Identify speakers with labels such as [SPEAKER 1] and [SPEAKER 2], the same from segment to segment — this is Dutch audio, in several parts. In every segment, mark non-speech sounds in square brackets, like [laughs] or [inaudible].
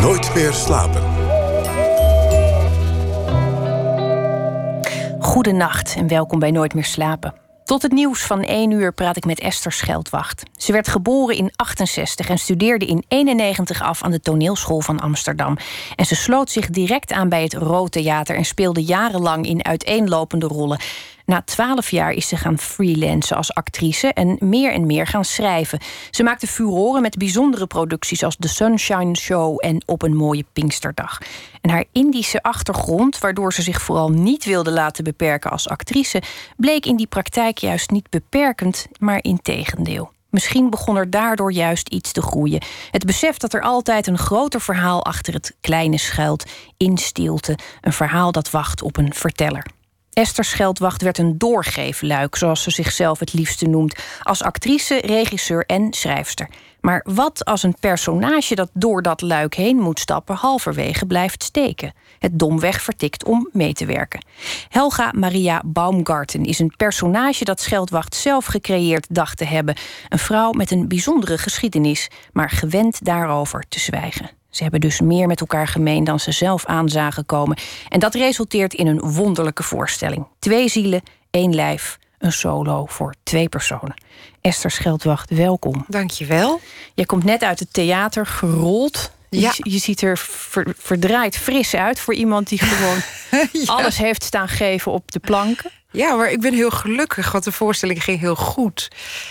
[SPEAKER 1] Nooit meer slapen.
[SPEAKER 2] Goedenacht en welkom bij Nooit meer slapen. Tot het nieuws van 1 uur praat ik met Esther Scheldwacht. Ze werd geboren in 68 en studeerde in 91 af aan de toneelschool van Amsterdam. En ze sloot zich direct aan bij het Rood Theater en speelde jarenlang in uiteenlopende rollen. Na twaalf jaar is ze gaan freelancen als actrice en meer en meer gaan schrijven. Ze maakte furoren met bijzondere producties als The Sunshine Show en Op een mooie Pinksterdag. En haar Indische achtergrond, waardoor ze zich vooral niet wilde laten beperken als actrice, bleek in die praktijk juist niet beperkend, maar integendeel. Misschien begon er daardoor juist iets te groeien. Het besef dat er altijd een groter verhaal achter het kleine schuilt, in stilte, een verhaal dat wacht op een verteller. Esther Scheldwacht werd een doorgeefluik, zoals ze zichzelf het liefste noemt, als actrice, regisseur en schrijfster. Maar wat als een personage dat door dat luik heen moet stappen, halverwege blijft steken? Het domweg vertikt om mee te werken. Helga Maria Baumgarten is een personage dat Scheldwacht zelf gecreëerd dacht te hebben. Een vrouw met een bijzondere geschiedenis, maar gewend daarover te zwijgen. Ze hebben dus meer met elkaar gemeen dan ze zelf aan zagen komen. En dat resulteert in een wonderlijke voorstelling. Twee zielen, één lijf, een solo voor twee personen. Esther Scheldwacht, welkom.
[SPEAKER 3] Dankjewel.
[SPEAKER 2] Je komt net uit het theater gerold.
[SPEAKER 3] Ja.
[SPEAKER 2] Je, je ziet er ver- verdraaid fris uit voor iemand die gewoon [laughs] alles heeft staan geven op de planken.
[SPEAKER 3] Ja, maar ik ben heel gelukkig, want de voorstelling ging heel goed.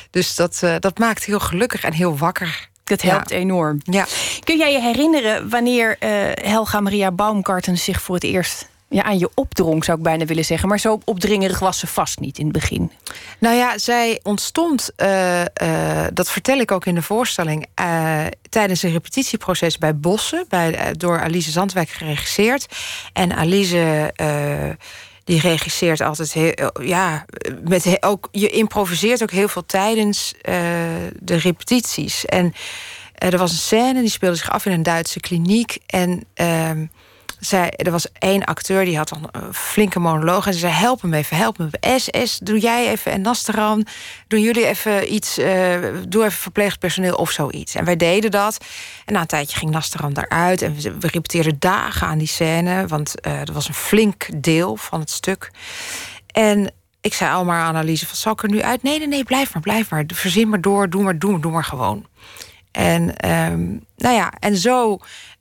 [SPEAKER 3] Dus dat, eh, dat maakt heel gelukkig en heel wakker.
[SPEAKER 2] Dat helpt enorm.
[SPEAKER 3] Ja.
[SPEAKER 2] Kun jij je herinneren wanneer eh, Helga Maria Baumgarten zich voor het eerst ja, aan je opdrong, zou ik bijna willen zeggen. Maar zo opdringerig was ze vast niet in het begin.
[SPEAKER 3] Nou ja, zij ontstond, eh, eh, dat vertel ik ook in de voorstelling, tijdens een repetitieproces bij Bossen, bij, door Alice Zandwijk geregisseerd. En Alice. Eh, die regisseert altijd heel, ja, met ook, je improviseert ook heel veel tijdens eh, de repetities. En eh, er was een scène die speelde zich af in een Duitse kliniek. En ehm, zij, er was één acteur die had dan een flinke monoloog. En ze zei: Help hem even, help hem. SS, doe jij even. En Nasteran, doen jullie even iets. eh, doe even verpleegpersoneel of zoiets. En wij deden dat. En na een tijdje ging Nasteran daaruit. En we, repeteerden dagen aan die scène. Want eh dat was een flink deel van het stuk. En ik zei al maar aan Anneliese: van, Zal ik er nu uit? Nee, nee, nee, blijf maar, blijf maar. Verzin maar door, doe maar, doe, maar, doe maar gewoon. En ehm, nou ja, en zo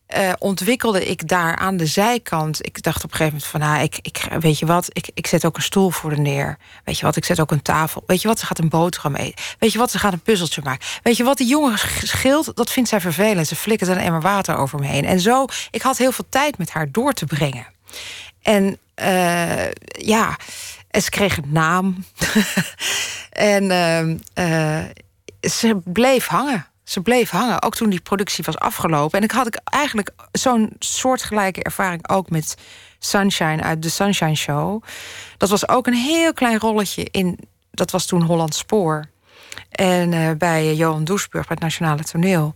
[SPEAKER 3] eh, ontwikkelde ik daar aan de zijkant. Ik dacht op een gegeven moment van, nou, ik, ik, weet je wat, ik, ik zet ook een stoel voor de neer. Weet je wat, ik zet ook een tafel. Weet je wat, ze gaat een boterham eten. Weet je wat, ze gaat een puzzeltje maken. Weet je wat, die jongen scheelt, dat vindt zij vervelend. Ze flikkert een emmer water over me heen. En zo, ik had heel veel tijd met haar door te brengen. En eh, ja, en ze kreeg een naam. [laughs] en ehm, eh, ze bleef hangen. Ze bleef hangen, ook toen die productie was afgelopen. En ik had ik eigenlijk zo'n soortgelijke ervaring ook met Sunshine uit de Sunshine Show. Dat was ook een heel klein rolletje in. Dat was toen Holland Spoor. En eh, bij Johan Doesburg bij het Nationale Toneel.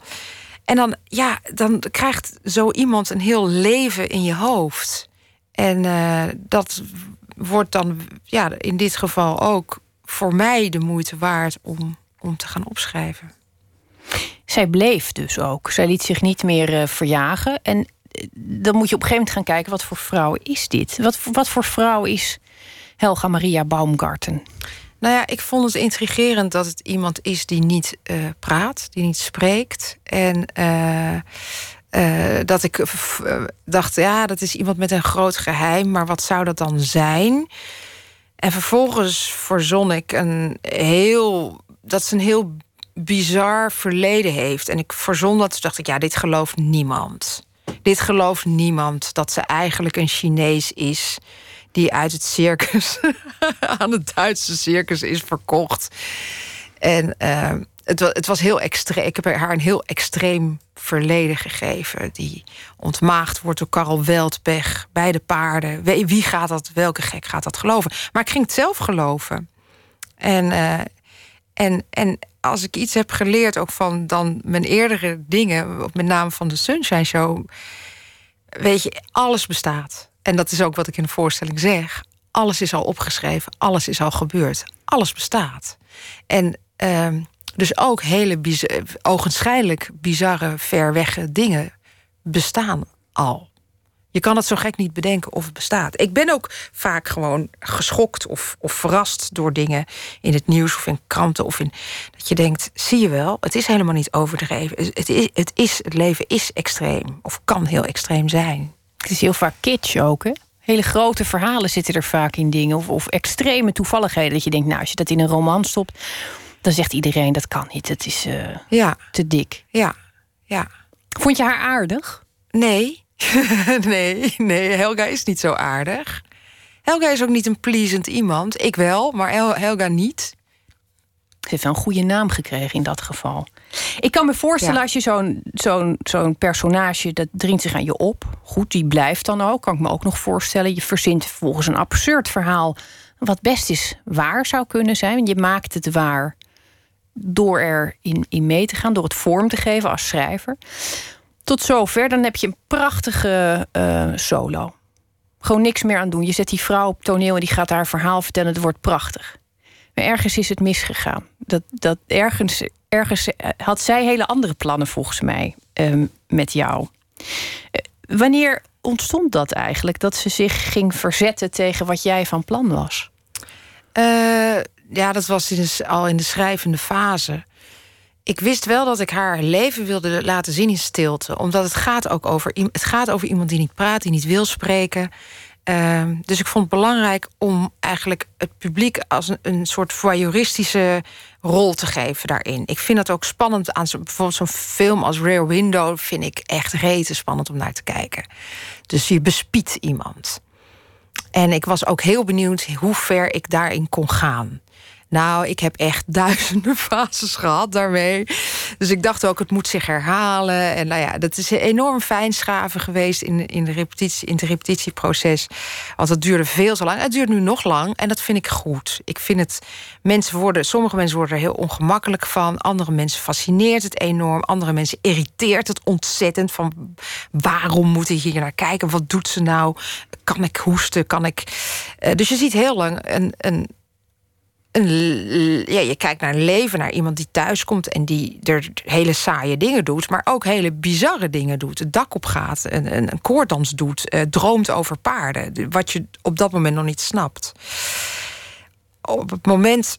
[SPEAKER 3] En dan, ja, dan krijgt zo iemand een heel leven in je hoofd. En eh, dat wordt dan ja, in dit geval ook voor mij de moeite waard om, om te gaan opschrijven.
[SPEAKER 2] Zij bleef dus ook. Zij liet zich niet meer uh, verjagen. En uh, dan moet je op een gegeven moment gaan kijken... wat voor vrouw is dit? Wat, wat voor vrouw is Helga Maria Baumgarten?
[SPEAKER 3] Nou ja, ik vond het intrigerend dat het iemand is die niet uh, praat, die niet spreekt. En dat ik dacht, ja, dat is iemand met een groot geheim, maar wat zou dat dan zijn? En vervolgens verzon ik een heel. dat ze een heel bizar verleden heeft. En ik verzon dat, dacht ik, ja, dit gelooft niemand. Dit gelooft niemand dat ze eigenlijk een Chinees is die uit het circus [laughs] aan het Duitse circus is verkocht. En uh, het, was, het was heel extreem. Ik heb haar een heel extreem verleden gegeven. Die ontmaagd wordt door Karel Veldpech bij de paarden. Wie gaat dat, welke gek gaat dat geloven? Maar ik ging het zelf geloven. En, uh, en, en als ik iets heb geleerd ook van dan mijn eerdere dingen, met name van de Sunshine Show, weet je, alles bestaat. En dat is ook wat ik in de voorstelling zeg. Alles is al opgeschreven, alles is al gebeurd, alles bestaat. En uh, Dus ook hele ogenschijnlijk bizarre, verwegge dingen bestaan al. Je kan het zo gek niet bedenken of het bestaat. Ik ben ook vaak gewoon geschokt of, of verrast door dingen in het nieuws of in kranten. Of in, dat je denkt, zie je wel, het is helemaal niet overdreven. Het, is, het, is, het leven is extreem of kan heel extreem zijn.
[SPEAKER 2] Het is heel vaak kitsch ook, hè? Hele grote verhalen zitten er vaak in dingen. Of, of extreme toevalligheden. Dat je denkt, nou, als je dat in een roman stopt, dan zegt iedereen dat kan niet. Het is uh, ja. te dik.
[SPEAKER 3] Ja, ja.
[SPEAKER 2] Vond je haar aardig?
[SPEAKER 3] Nee. [laughs] nee, nee, Helga is niet zo aardig. Helga is ook niet een pleasant iemand. Ik wel, maar Helga niet.
[SPEAKER 2] Ze heeft wel een goede naam gekregen in dat geval. Ik kan me voorstellen als je zo'n zo'n zo'n personage... dat dringt zich aan je op. Goed, die blijft dan ook. Kan ik me ook nog voorstellen. Je verzint volgens een absurd verhaal... wat best is waar zou kunnen zijn. Je maakt het waar door erin in mee te gaan. Door het vorm te geven als schrijver. Tot zover, dan heb je een prachtige uh, solo. Gewoon niks meer aan doen. Je zet die vrouw op toneel en die gaat haar verhaal vertellen. Het wordt prachtig. Maar ergens is het misgegaan. Dat, dat ergens, ergens eh, had zij hele andere plannen volgens mij um, met jou. Uh, wanneer ontstond dat eigenlijk? Dat ze zich ging verzetten tegen wat jij van plan was?
[SPEAKER 3] Ja, dat was al in de schrijvende fase ik wist wel dat ik haar leven wilde laten zien in stilte. Omdat het gaat ook over, het gaat over iemand die niet praat, die niet wil spreken. Ehm, dus ik vond het belangrijk om eigenlijk het publiek als een, een soort voyeuristische rol te geven daarin. Ik vind dat ook spannend aan zo, bijvoorbeeld zo'n film als Rear Window. Vind ik echt rete spannend om naar te kijken. Dus je bespiedt iemand. En ik was ook heel benieuwd hoe ver ik daarin kon gaan. Nou, ik heb echt [laughs] duizenden fases gehad daarmee. Dus ik dacht ook, het moet zich herhalen. En nou ja, dat is enorm fijnschaven geweest in, in, de repetitie, in het repetitieproces. Want dat duurde veel te lang. Het duurt nu nog lang en dat vind ik goed. Ik vind het, mensen worden, sommige mensen worden er heel ongemakkelijk van. Andere mensen fascineert het enorm. Andere mensen irriteert het ontzettend. Van waarom moet ik hier naar kijken? Wat doet ze nou? Kan ik hoesten? Kan ik. Uh, dus je ziet heel lang een. een ja, je kijkt naar een leven, naar iemand die thuis komt en die er hele saaie dingen doet, maar ook hele bizarre dingen doet. Het dak op gaat, een, een, een koorddans doet, uh, droomt over paarden. Wat je op dat moment nog niet snapt. Op het moment,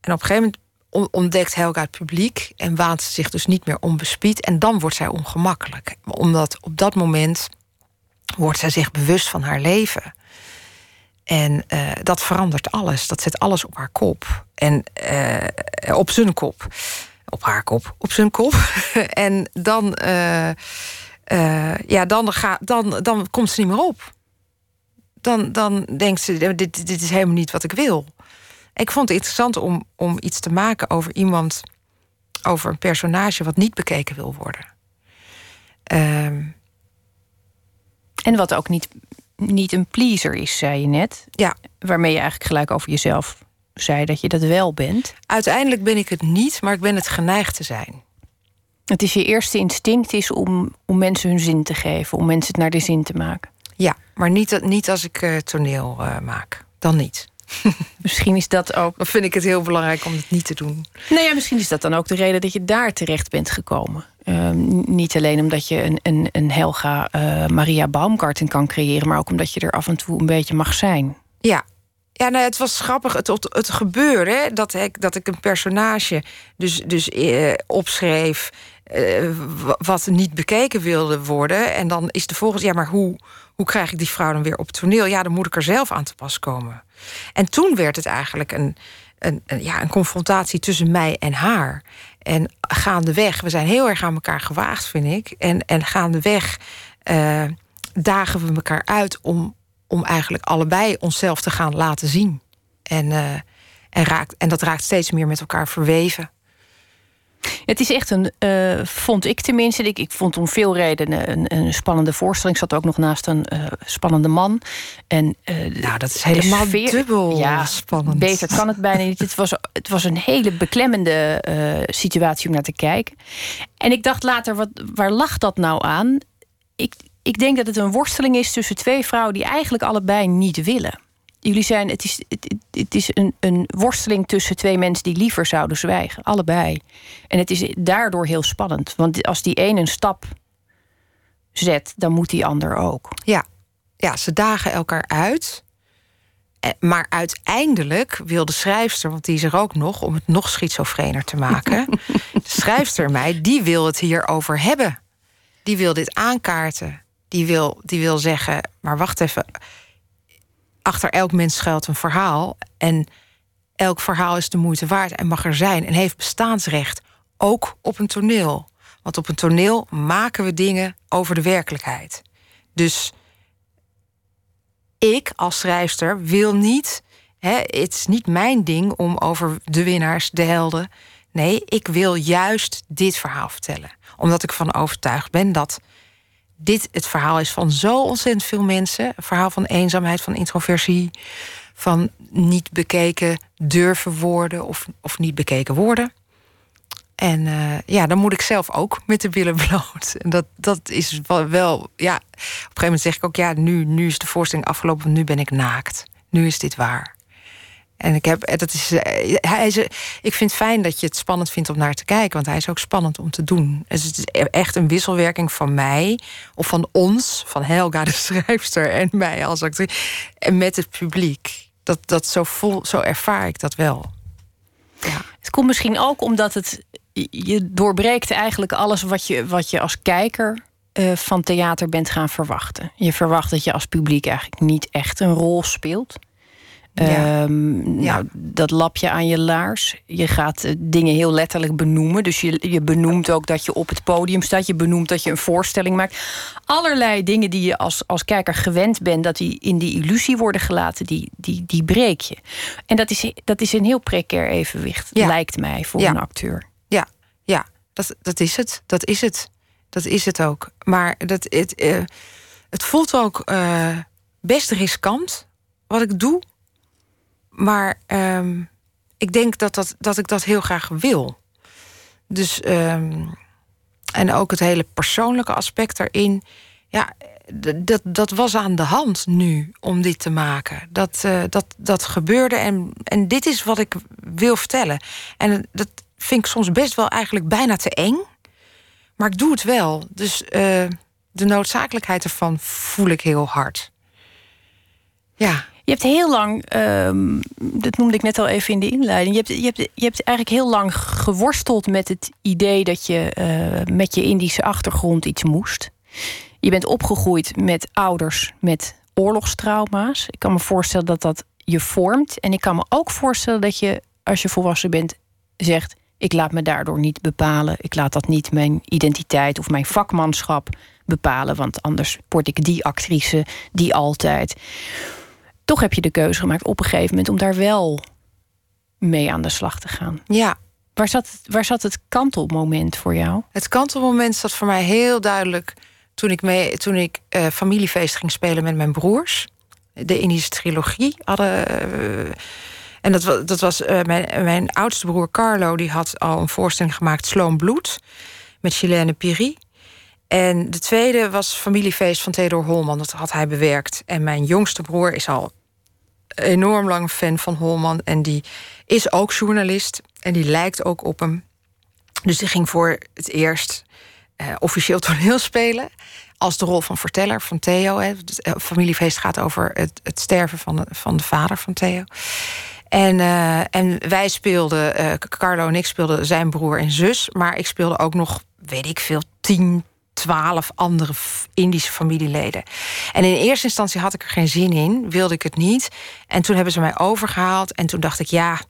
[SPEAKER 3] en op een gegeven moment ontdekt Helga het publiek en waant ze zich dus niet meer onbespied. En dan wordt zij ongemakkelijk. Omdat op dat moment wordt zij zich bewust van haar leven. En uh, dat verandert alles. Dat zet alles op haar kop. En uh, op zijn kop. Op haar kop. Op zijn kop. [laughs] en dan, uh, ja, dan, ga, dan, dan komt ze niet meer op. Dan, dan denkt ze, dit, dit is helemaal niet wat ik wil. Ik vond het interessant om, om iets te maken over iemand... over een personage wat niet bekeken wil worden.
[SPEAKER 2] Ehm. en wat ook niet niet een pleaser is, zei je net.
[SPEAKER 3] Ja.
[SPEAKER 2] Waarmee je eigenlijk gelijk over jezelf zei dat je dat wel bent.
[SPEAKER 3] Uiteindelijk ben ik het niet, maar ik ben het geneigd te zijn.
[SPEAKER 2] Het is je eerste instinct is om, om mensen hun zin te geven, om mensen het naar de zin te maken.
[SPEAKER 3] Ja, maar niet, niet als ik uh, toneel uh, maak. Dan niet. [laughs]
[SPEAKER 2] misschien is dat ook.
[SPEAKER 3] Dan vind ik het heel belangrijk om het niet te doen.
[SPEAKER 2] Nou ja, misschien is dat dan ook de reden dat je daar terecht bent gekomen. Ehm, niet alleen omdat je een, een, een Helga uh, Maria Baumgarten kan creëren, maar ook omdat je er af en toe een beetje mag zijn.
[SPEAKER 3] Ja, ja, nou, het was grappig. Het, het, gebeuren dat ik, dat ik een personage dus, dus eh, opschreef. Eh, wat niet bekeken wilde worden. En dan is de volgende. Ja, maar hoe, hoe krijg ik die vrouw dan weer op toneel? Ja, dan moet ik er zelf aan te pas komen. En toen werd het eigenlijk een, een, een ja, een confrontatie tussen mij en haar. En gaandeweg, we zijn heel erg aan elkaar gewaagd, vind ik. En, en gaandeweg uh, dagen we elkaar uit om, om eigenlijk allebei onszelf te gaan laten zien. En, uh, en, raakt, en dat raakt steeds meer met elkaar verweven.
[SPEAKER 2] Het is echt een, uh, vond ik tenminste, ik, ik vond om veel redenen een, een spannende voorstelling. Ik zat ook nog naast een uh, spannende man. En,
[SPEAKER 3] uh, nou, dat is helemaal sfeer, dubbel ja, spannend.
[SPEAKER 2] Beter kan het bijna niet. [laughs] het, was, het was een hele beklemmende situatie om naar te kijken. En ik dacht later, wat, waar lag dat nou aan? Ik, ik denk dat het een worsteling is tussen twee vrouwen die eigenlijk allebei niet willen jullie zijn, het is, het, het is een, een worsteling tussen twee mensen die liever zouden zwijgen, allebei. En het is daardoor heel spannend, want als die een een stap zet, dan moet die ander ook.
[SPEAKER 3] Ja, ja ze dagen elkaar uit. Eh, maar uiteindelijk wil de schrijfster, want die is er ook nog, om het nog schizofrener te maken. [laughs] de schrijfster mij, die wil het hierover hebben. Die wil dit aankaarten. Die wil, die wil zeggen, maar wacht even. Achter elk mens schuilt een verhaal. En elk verhaal is de moeite waard en mag er zijn en heeft bestaansrecht. Ook op een toneel. Want op een toneel maken we dingen over de werkelijkheid. Dus ik als schrijfster wil niet. Het is niet mijn ding om over de winnaars, de helden. Nee, ik wil juist dit verhaal vertellen. Omdat ik van overtuigd ben dat dit het verhaal is van zo ontzettend veel mensen. Een verhaal van eenzaamheid, van introversie, van niet bekeken durven worden of, of niet bekeken worden. En uh, ja, dan moet ik zelf ook met de billen [laughs] bloot. En dat, dat is wel, wel, ja. Op een gegeven moment zeg ik ook, ja, nu, nu is de voorstelling afgelopen, nu ben ik naakt. Nu is dit waar. En ik heb, dat is, eh, hij is, ik vind het fijn dat je het spannend vindt om naar te kijken, want hij is ook spannend om te doen. Dus het is echt een wisselwerking van mij, of van ons, van Helga de [laughs] schrijfster en mij als actrice, en met het publiek. Dat, dat zo, vol, zo ervaar ik dat wel.
[SPEAKER 2] Ja. Het komt misschien ook omdat het je doorbreekt eigenlijk alles wat je, wat je als kijker uh, van theater bent gaan verwachten. Je verwacht dat je als publiek eigenlijk niet echt een rol speelt. Ja. Um, ja. Nou, dat lapje aan je laars. Je gaat uh, dingen heel letterlijk benoemen. Dus je, je benoemt ook dat je op het podium staat. Je benoemt dat je een voorstelling maakt. Allerlei dingen die je als, als kijker gewend bent... dat die in die illusie worden gelaten, die, die, die breek je. En dat is, dat is een heel precair evenwicht, ja. lijkt mij, voor een acteur.
[SPEAKER 3] Ja, ja dat, dat is het. Dat is het. Dat is het ook. Maar dat, het, uh, het voelt ook uh, best riskant wat ik doe maar um, ik denk dat, dat, dat ik dat heel graag wil. Dus, um, en ook het hele persoonlijke aspect daarin. Ja, dat, dat was aan de hand nu om dit te maken. Dat, uh, dat, dat gebeurde en, en dit is wat ik wil vertellen. En dat vind ik soms best wel eigenlijk bijna te eng. Maar ik doe het wel. Dus uh, de noodzakelijkheid ervan voel ik heel hard. Ja.
[SPEAKER 2] Je hebt heel lang, um, dat noemde ik net al even in de inleiding, je hebt, je hebt, je hebt eigenlijk heel lang geworsteld met het idee dat je uh, met je Indische achtergrond iets moest. Je bent opgegroeid met ouders met oorlogstrauma's. Ik kan me voorstellen dat dat je vormt. En ik kan me ook voorstellen dat je, als je volwassen bent, zegt: Ik laat me daardoor niet bepalen. Ik laat dat niet mijn identiteit of mijn vakmanschap bepalen. Want anders word ik die actrice die altijd toch heb je de keuze gemaakt op een gegeven moment om daar wel mee aan de slag te gaan.
[SPEAKER 3] Ja.
[SPEAKER 2] Waar zat, het, waar zat het kantelmoment voor jou?
[SPEAKER 3] Het kantelmoment zat voor mij heel duidelijk toen ik, mee, toen ik uh, familiefeest ging spelen met mijn broers. De Indische trilogie hadden. Uh, en dat, dat was uh, mijn, mijn oudste broer Carlo, die had al een voorstelling gemaakt, Sloom Bloed, met Chilene Piri. En de tweede was familiefeest van Theodor Holman. Dat had hij bewerkt. En mijn jongste broer is al enorm lang fan van Holman. En die is ook journalist. En die lijkt ook op hem. Dus die ging voor het eerst uh, officieel [laughs] toneel spelen. Als de rol van verteller van Theo. Hè. Het eh, familiefeest gaat over het, het sterven van de, van de vader van Theo. En, uh, en wij speelden, uh, Carlo en ik speelden zijn broer en zus. Maar ik speelde ook nog, weet ik veel, tien, twaalf andere Indische familieleden. En in eerste instantie had ik er geen zin in, wilde ik het niet. En toen hebben ze mij overgehaald. En toen dacht ik, ja,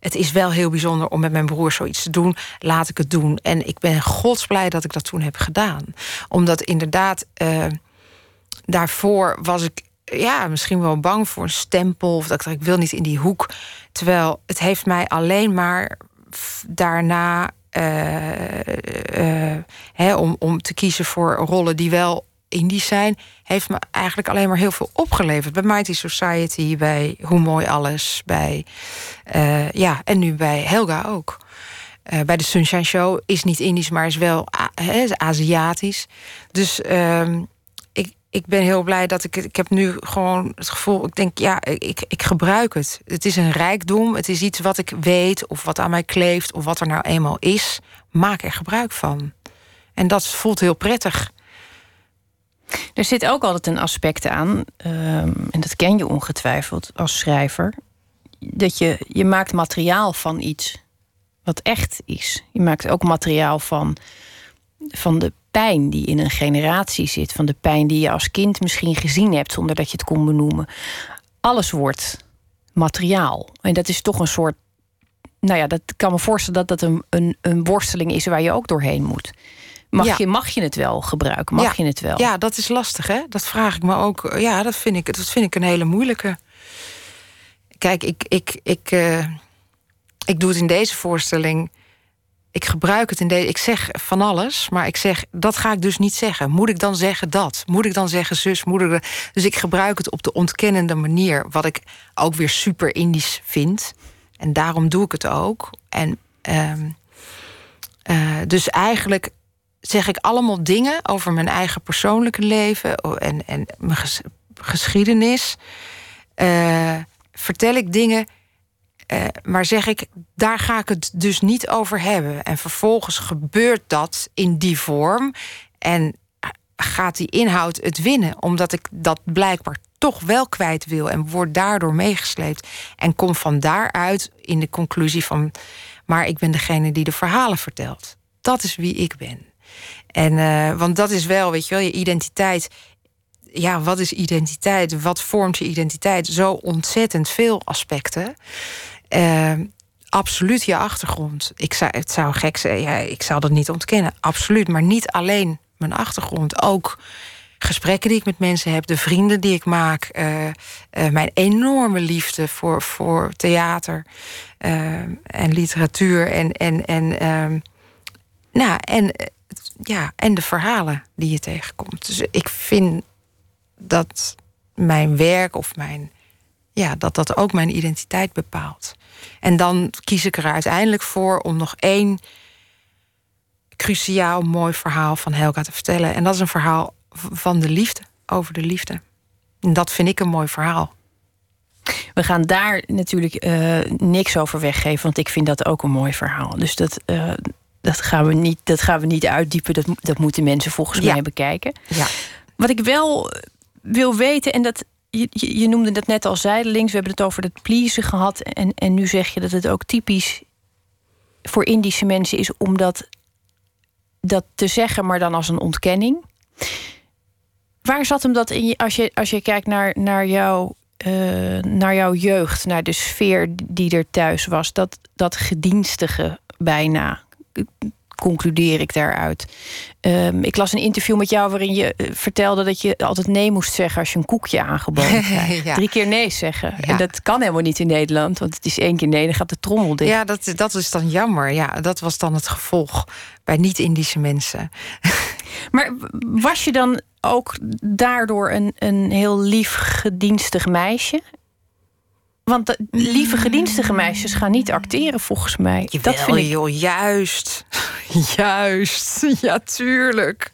[SPEAKER 3] het is wel heel bijzonder om met mijn broer zoiets te doen. Laat ik het doen. En ik ben godsblij dat ik dat toen heb gedaan. Omdat inderdaad, uh, daarvoor was ik ja, misschien wel bang voor een stempel. Of dat ik, ik wil niet in die hoek. Terwijl het heeft mij alleen maar daarna uh, om, om te kiezen voor rollen die wel Indisch zijn, heeft me eigenlijk alleen maar heel veel opgeleverd. Bij Mighty Society, bij Hoe Mooi Alles, bij. Uh, ja, en nu bij Helga ook. Bij de Sunshine Show is niet Indisch, maar is wel Aziatisch. Dus uh, ik, ben heel blij dat ik Ik heb nu gewoon het gevoel. Ik denk, ja, ik, ik gebruik het. Het is een rijkdom. Het is iets wat ik weet. Of wat aan mij kleeft. Of wat er nou eenmaal is. Maak er gebruik van. En dat voelt heel prettig.
[SPEAKER 2] Er zit ook altijd een aspect aan. Ehm, en dat ken je ongetwijfeld als schrijver. Dat je, je maakt materiaal van iets wat echt is. Je maakt ook materiaal van, van de pijn die in een generatie zit. Van de pijn die je als kind misschien gezien hebt zonder dat je het kon benoemen. Alles wordt materiaal. En dat is toch een soort. Nou ja, dat kan me voorstellen dat dat een, een, een worsteling is waar je ook doorheen moet. Mag, je, mag je het wel gebruiken? Mag je het wel?
[SPEAKER 3] Ja, dat is lastig, hè? Dat vraag ik me ook. Ja, dat vind ik, dat vind ik een hele moeilijke. Kijk, ik, ik, ik, uh, ik doe het in deze voorstelling ik gebruik het in deze. Ik zeg van alles, maar ik zeg dat ga ik dus niet zeggen. Moet ik dan zeggen dat? Moet ik dan zeggen zus? Moet ik Dus ik gebruik het op de ontkennende manier, wat ik ook weer super Indisch vind. En daarom doe ik het ook. En uh, uh, dus eigenlijk zeg ik allemaal dingen over mijn eigen persoonlijke leven en, en mijn geschiedenis. Uh, vertel ik dingen uh, maar zeg ik, daar ga ik het dus niet over hebben. En vervolgens gebeurt dat in die vorm. En gaat die inhoud het winnen, omdat ik dat blijkbaar toch wel kwijt wil en word daardoor meegesleept. En kom van daaruit in de conclusie van, maar ik ben degene die de verhalen vertelt. Dat is wie ik ben. En uh, want dat is wel, weet je wel, je identiteit. Ja, wat is identiteit? Wat vormt je identiteit? Zo ontzettend veel aspecten. Uh, absoluut je achtergrond. Ik zou, het zou gek zijn, ja, ik zou dat niet ontkennen. Absoluut, maar niet alleen mijn achtergrond. Ook gesprekken die ik met mensen heb, de vrienden die ik maak, uh, uh, mijn enorme liefde voor, voor theater uh, en literatuur en, en, en, ehm, nou, en, ja, en de verhalen die je tegenkomt. Dus ik vind dat mijn werk of mijn ja, dat dat ook mijn identiteit bepaalt. En dan kies ik er uiteindelijk voor om nog één cruciaal mooi verhaal van Helga te vertellen. En dat is een verhaal van de liefde, over de liefde. En dat vind ik een mooi verhaal.
[SPEAKER 2] We gaan daar natuurlijk uh, niks over weggeven, want ik vind dat ook een mooi verhaal. Dus dat, uh, dat, gaan, we niet, dat gaan we niet uitdiepen. Dat, dat moeten mensen volgens mij bekijken.
[SPEAKER 3] Ja.
[SPEAKER 2] Wat ik wel wil weten, en dat je, je, noemde dat net al zijdelings. We hebben het over het pleasen gehad. En, en nu zeg je dat het ook typisch voor Indische mensen is om dat, dat te zeggen, maar dan als een ontkenning. Waar zat hem dat in als je, als je kijkt naar, naar, jou, uh, naar jouw jeugd, naar de sfeer die er thuis was, dat, dat gedienstige bijna concludeer ik daaruit. Um, ik las een interview met jou waarin je eh, vertelde dat je altijd nee moest zeggen als je een koekje aangeboden [laughs] krijgt. Drie keer nee zeggen. En dat kan helemaal niet in Nederland, want het is één keer nee, dan gaat de trommel dicht.
[SPEAKER 3] Ja, dat, dat is dan jammer. Ja, dat was dan het gevolg bij niet-Indische mensen. [laughs]
[SPEAKER 2] Maar was je dan ook daardoor een, een heel lief, gedienstig meisje? Want de lieve gedienstige meisjes gaan niet acteren, volgens mij.
[SPEAKER 3] Jawel, dat vind ik... joh, juist. [laughs] juist. Ja, tuurlijk.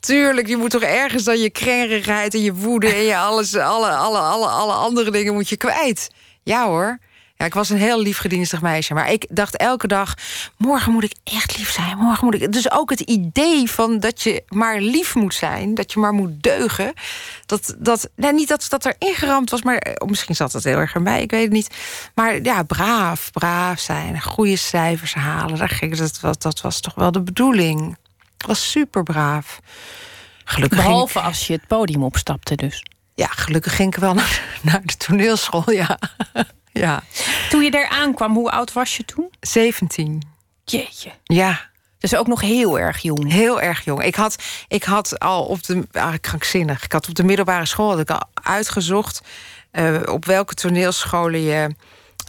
[SPEAKER 3] Tuurlijk, je moet toch ergens dan je krengerigheid en je woede... en je alles, alle, alle, alle, alle andere dingen moet je kwijt. Ja hoor. Ja, ik was een heel lief gedienstig meisje. Maar ik dacht elke dag, morgen moet ik echt lief zijn. Morgen moet ik... Dus ook het idee van dat je maar lief moet zijn. Dat je maar moet deugen. Dat, dat, nou, niet dat dat er ingeramd was, maar oh, misschien zat het heel erg erbij. Ik weet het niet. Maar ja, braaf, braaf zijn. Goede cijfers halen. Daar ging, dat, was, dat was toch wel de bedoeling. Ik was super braaf.
[SPEAKER 2] Gelukkig Behalve als je het podium opstapte dus.
[SPEAKER 3] Ja, gelukkig ging ik wel [laughs] naar, naar de toneelschool, ja. Ja.
[SPEAKER 2] Toen je daar aankwam, hoe oud was je toen?
[SPEAKER 3] 17.
[SPEAKER 2] Jeetje.
[SPEAKER 3] Ja.
[SPEAKER 2] Dus ook nog heel erg jong.
[SPEAKER 3] Heel erg jong. Ik had, ik had al op de. Eigenlijk krankzinnig. Ik had op de middelbare school had ik al uitgezocht. Uh, op welke toneelscholen je.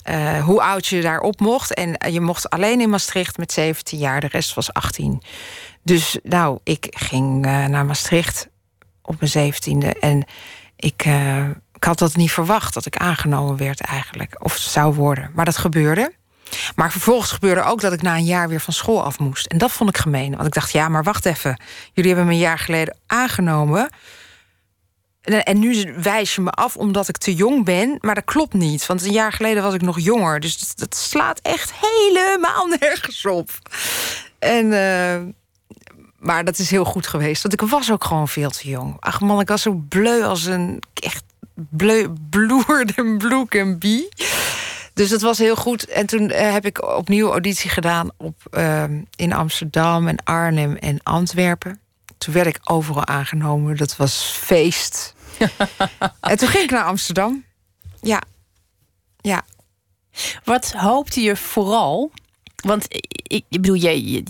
[SPEAKER 3] Uh, hoe oud je daarop mocht. En je mocht alleen in Maastricht met 17 jaar. De rest was 18. Dus nou, ik ging uh, naar Maastricht op mijn 17e. En ik ik had dat niet verwacht dat ik aangenomen werd eigenlijk. Of zou worden. Maar dat gebeurde. Maar vervolgens gebeurde ook dat ik na een jaar weer van school af moest. En dat vond ik gemeen. Want ik dacht, ja, maar wacht even. Jullie hebben me een jaar geleden aangenomen. En nu wijs je me af omdat ik te jong ben, maar dat klopt niet. Want een jaar geleden was ik nog jonger. Dus dat, slaat echt helemaal nergens op. En, uh, maar dat is heel goed geweest. Want ik was ook gewoon veel te jong. Ach man, ik was zo bleu als een echt bleu, bloerde bloek en bie. Dus dat was heel goed. En toen uh, heb ik opnieuw auditie gedaan op, uh, in Amsterdam en Arnhem en Antwerpen. Toen werd ik overal aangenomen. Dat was feest. [laughs] en toen ging ik naar Amsterdam. Ja. Ja.
[SPEAKER 2] Wat hoopte je vooral? Want ik, ik bedoel, je,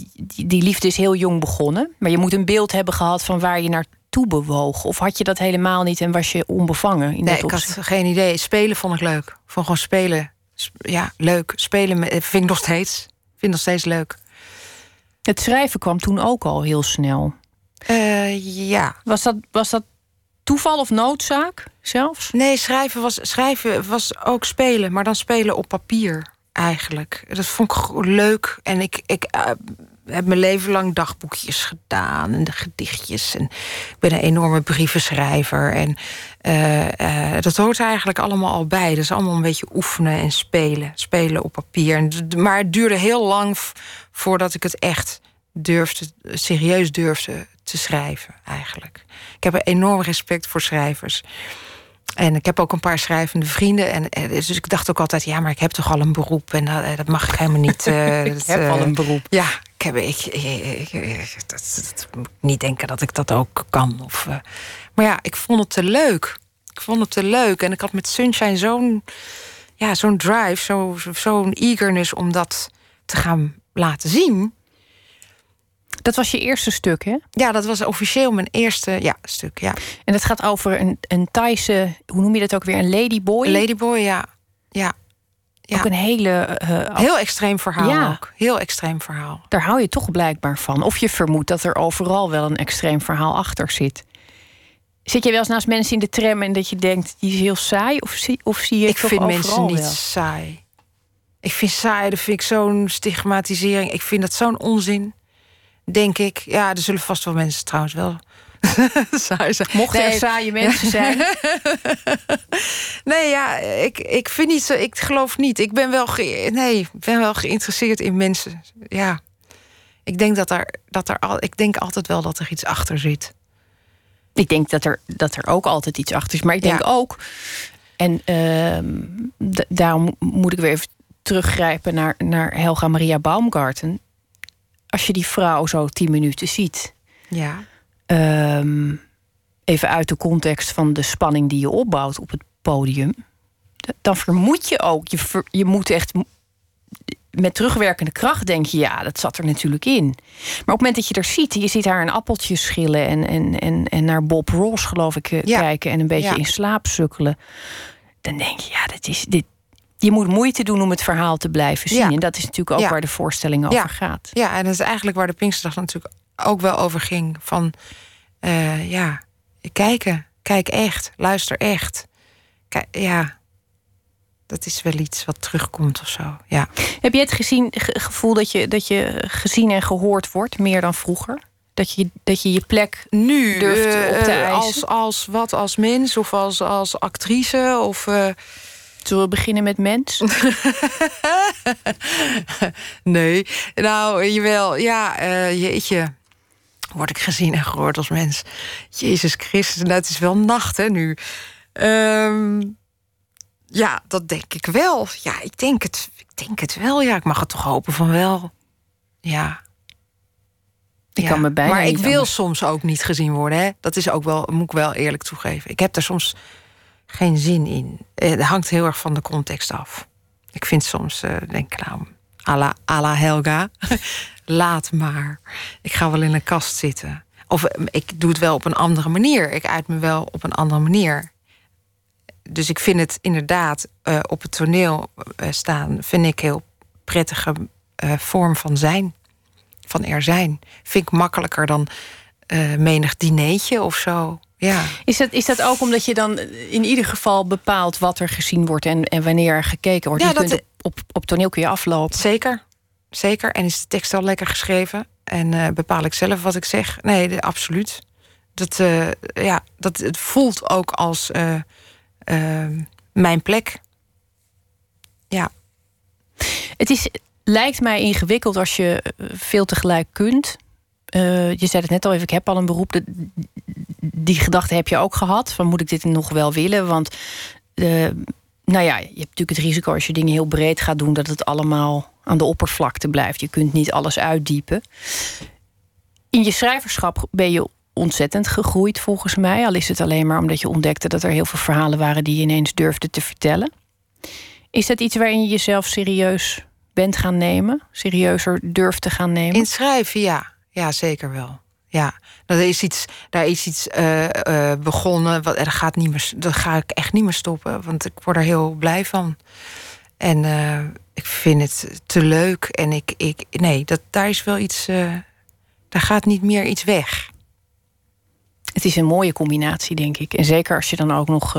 [SPEAKER 2] die liefde is heel jong begonnen. Maar je moet een beeld hebben gehad van waar je naartoe bewoog. Of had je dat helemaal niet en was je onbevangen? In
[SPEAKER 3] nee, ik had geen idee. Spelen vond ik leuk. Vond gewoon spelen. Ja, leuk. Spelen vind ik nog steeds. Vind nog steeds leuk.
[SPEAKER 2] Het schrijven kwam toen ook al heel snel.
[SPEAKER 3] Uh, ja.
[SPEAKER 2] Was dat, was dat toeval of noodzaak zelfs?
[SPEAKER 3] Nee, schrijven was, schrijven was ook spelen, maar dan spelen op papier eigenlijk. Dat vond ik leuk. En ik, ik uh, heb mijn leven lang dagboekjes gedaan en de gedichtjes. En ik ben een enorme brievenschrijver. En uh, dat hoort eigenlijk allemaal al bij. Dat is allemaal een beetje oefenen en spelen. Spelen op papier. Maar het duurde heel lang voordat ik het echt durfde, serieus durfde te schrijven, eigenlijk. Ik heb een enorm respect voor schrijvers. En ik heb ook een paar schrijvende vrienden. En, eh, dus ik dacht ook altijd, ja, maar ik heb toch al een beroep. En dat, dat mag ik helemaal niet.
[SPEAKER 2] Uh, [laughs] ik heb al een beroep.
[SPEAKER 3] Ja, ik heb, ik, ik, dat, dat, moet niet denken dat ik dat ook kan. Of, uh, maar ja, ik vond het te leuk. Ik vond het te leuk. En ik had met Sunshine zo'n ja, zo'n drive, zo'n eagerness om dat te gaan laten zien.
[SPEAKER 2] Dat was je eerste stuk, hè?
[SPEAKER 3] Ja, dat was officieel mijn eerste ja, stuk, ja.
[SPEAKER 2] En het gaat over een, een Thaise, hoe noem je dat ook weer? Een ladyboy?
[SPEAKER 3] Ladyboy, ja. Ja.
[SPEAKER 2] ja. Ook een hele...
[SPEAKER 3] Uh, Heel extreem verhaal ja. ook. Heel extreem verhaal.
[SPEAKER 2] Daar hou je toch blijkbaar van. Of je vermoedt dat er overal wel een extreem verhaal achter zit. Zit je wel eens naast mensen in de tram en dat je denkt, die is heel saai? Of zie, of zie je
[SPEAKER 3] Ik vind mensen niet
[SPEAKER 2] wel?
[SPEAKER 3] saai. Ik vind saai, dat vind ik zo'n stigmatisering. Ik vind dat zo'n onzin denk ik. Ja, er zullen vast wel mensen trouwens wel [laughs]
[SPEAKER 2] saai zijn. Mochten nee. er saaie mensen [laughs] zijn.
[SPEAKER 3] nee, ja, ik, ik vind niet zo. Ik geloof niet. Ik ben wel, ge, nee, ben wel geïnteresseerd in mensen. Ja. Ik denk dat er, dat er al. Ik denk altijd wel dat er iets achter zit.
[SPEAKER 2] Ik denk dat er, dat er ook altijd iets achter is. Maar ik denk ook. En uh, daarom moet ik weer even teruggrijpen naar, naar Helga Maria Baumgarten als je die vrouw zo tien minuten ziet.
[SPEAKER 3] Ja.
[SPEAKER 2] Ehm, even uit de context van de spanning die je opbouwt op het podium. Dan vermoed je ook, je, je moet echt met terugwerkende kracht denk je, ja, dat zat er natuurlijk in. Maar op het moment dat je er ziet, je ziet haar een appeltje schillen en, en, en, en naar Bob Ross, geloof ik, eh, kijken en een beetje in slaap sukkelen. Dan denk je, ja, dat is, dit, je moet moeite doen om het verhaal te blijven zien. En dat is natuurlijk ook waar de voorstelling over gaat.
[SPEAKER 3] Ja, en dat is eigenlijk waar de Pinksterdag natuurlijk ook wel over ging. Van uh, ja, kijken, kijk echt, luister echt. Kijk, ja, dat is wel iets wat terugkomt of zo. Ja.
[SPEAKER 2] Heb je het gezien, gevoel dat je, dat je gezien en gehoord wordt, meer dan vroeger? Dat je dat je, je plek
[SPEAKER 3] nu
[SPEAKER 2] durft uh, op te eisen?
[SPEAKER 3] Als, als wat, als mens of als, als actrice? Of, uh,
[SPEAKER 2] Zullen we beginnen met mens? [laughs]
[SPEAKER 3] nee, nou, jawel. Ja, uh, jeetje. Word ik gezien en gehoord als mens. Jezus Christus, dat nou, is wel nacht, hè, nu. Um, ja, dat denk ik wel. Ja, ik denk het, ik denk het wel. Ja, ik mag het toch hopen van wel. Ja.
[SPEAKER 2] Ik kan me bijna
[SPEAKER 3] maar ik wil soms ook niet gezien worden. Hè? Dat is ook wel, moet ik wel eerlijk toegeven. Ik heb daar soms geen zin in. Eh, het hangt heel erg van de context af. Ik vind soms, uh, denk ik nou, à la, Helga, [laughs] laat maar. Ik ga wel in een kast zitten. Of eh, ik doe het wel op een andere manier. Ik uit me wel op een andere manier. Dus ik vind het inderdaad op het toneel staan... vind ik heel prettige vorm van zijn. Van er zijn. Vind ik makkelijker dan menig dineetje of zo. Ja.
[SPEAKER 2] Is, dat, is dat ook omdat je dan in ieder geval bepaalt wat er gezien wordt en, en wanneer er gekeken wordt? Ja, je dat, op, op toneel kun je aflopen.
[SPEAKER 3] Zeker, zeker. En is de tekst al lekker geschreven? En uh, bepaal ik zelf wat ik zeg? Nee, absoluut. Dat, ja, dat, het voelt ook als mijn plek. Ja.
[SPEAKER 2] Het is, lijkt mij ingewikkeld als je veel tegelijk kunt. Je zei het net al even, ik heb al een beroep. die gedachte heb je ook gehad. Van moet ik dit nog wel willen? Want nou ja, je hebt natuurlijk het risico als je dingen heel breed gaat doen, dat het allemaal aan de oppervlakte blijft. Je kunt niet alles uitdiepen. In je schrijverschap ben je ontzettend gegroeid, volgens mij. Al is het alleen maar omdat je ontdekte dat er heel veel verhalen waren die je ineens durfde te vertellen. Is dat iets waarin je jezelf serieus bent gaan nemen? Serieuzer durft te gaan nemen?
[SPEAKER 3] In schrijven, ja. Ja, zeker wel. Ja, er is iets, daar is iets uh, begonnen. Wat, er gaat niet meer, dat ga ik echt niet meer stoppen. Want ik word er heel blij van. En uh, ik vind het te leuk. En ik, ik nee, dat, daar is wel iets. daar gaat niet meer iets weg.
[SPEAKER 2] Het is een mooie combinatie, denk ik. En zeker als je dan ook nog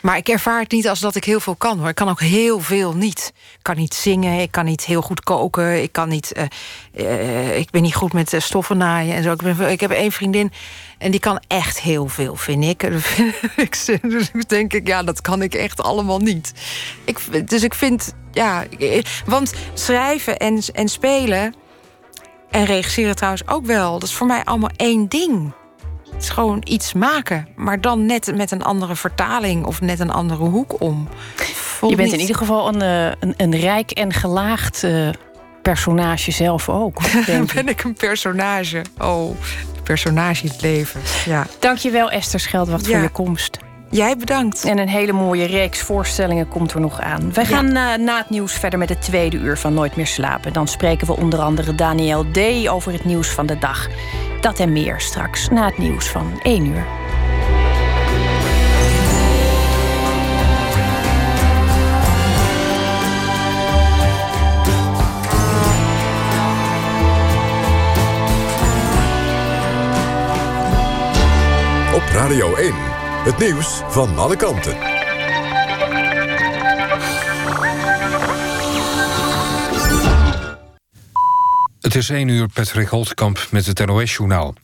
[SPEAKER 3] maar ik ervaar het niet als dat ik heel veel kan hoor. Ik kan ook heel veel niet. Ik kan niet zingen, ik kan niet heel goed koken, ik kan niet. Uh, ik ben niet goed met stoffen naaien en zo. Ik, ik heb één vriendin en die kan echt heel veel, vind ik. [laughs] dus denk ik, ja, dat kan ik echt allemaal niet. Ik, dus ik vind, ja, want schrijven en, en spelen en regisseren trouwens ook wel. Dat is voor mij allemaal één ding. Het is gewoon iets maken, maar dan net met een andere vertaling of net een andere hoek om.
[SPEAKER 2] je bent in ieder geval een, eh, een, een rijk en gelaagd uh, personage zelf ook. [laughs]
[SPEAKER 3] Denk ben ik een personage? Oh, personage in het leven. Ja.
[SPEAKER 2] Dankjewel Esther Scheldwacht voor je komst.
[SPEAKER 3] Jij bedankt.
[SPEAKER 2] En een hele mooie reeks voorstellingen komt er nog aan. Wij gaan uh, na het nieuws verder met het tweede uur van Nooit meer slapen. Dan spreken we onder andere Daniel D. over het nieuws van de dag. Dat en meer straks na het nieuws van 1 uur.
[SPEAKER 1] Op Radio 1, het nieuws van alle kanten.
[SPEAKER 4] Het is 1 uur, Patrick Holtkamp met het NOS-journaal.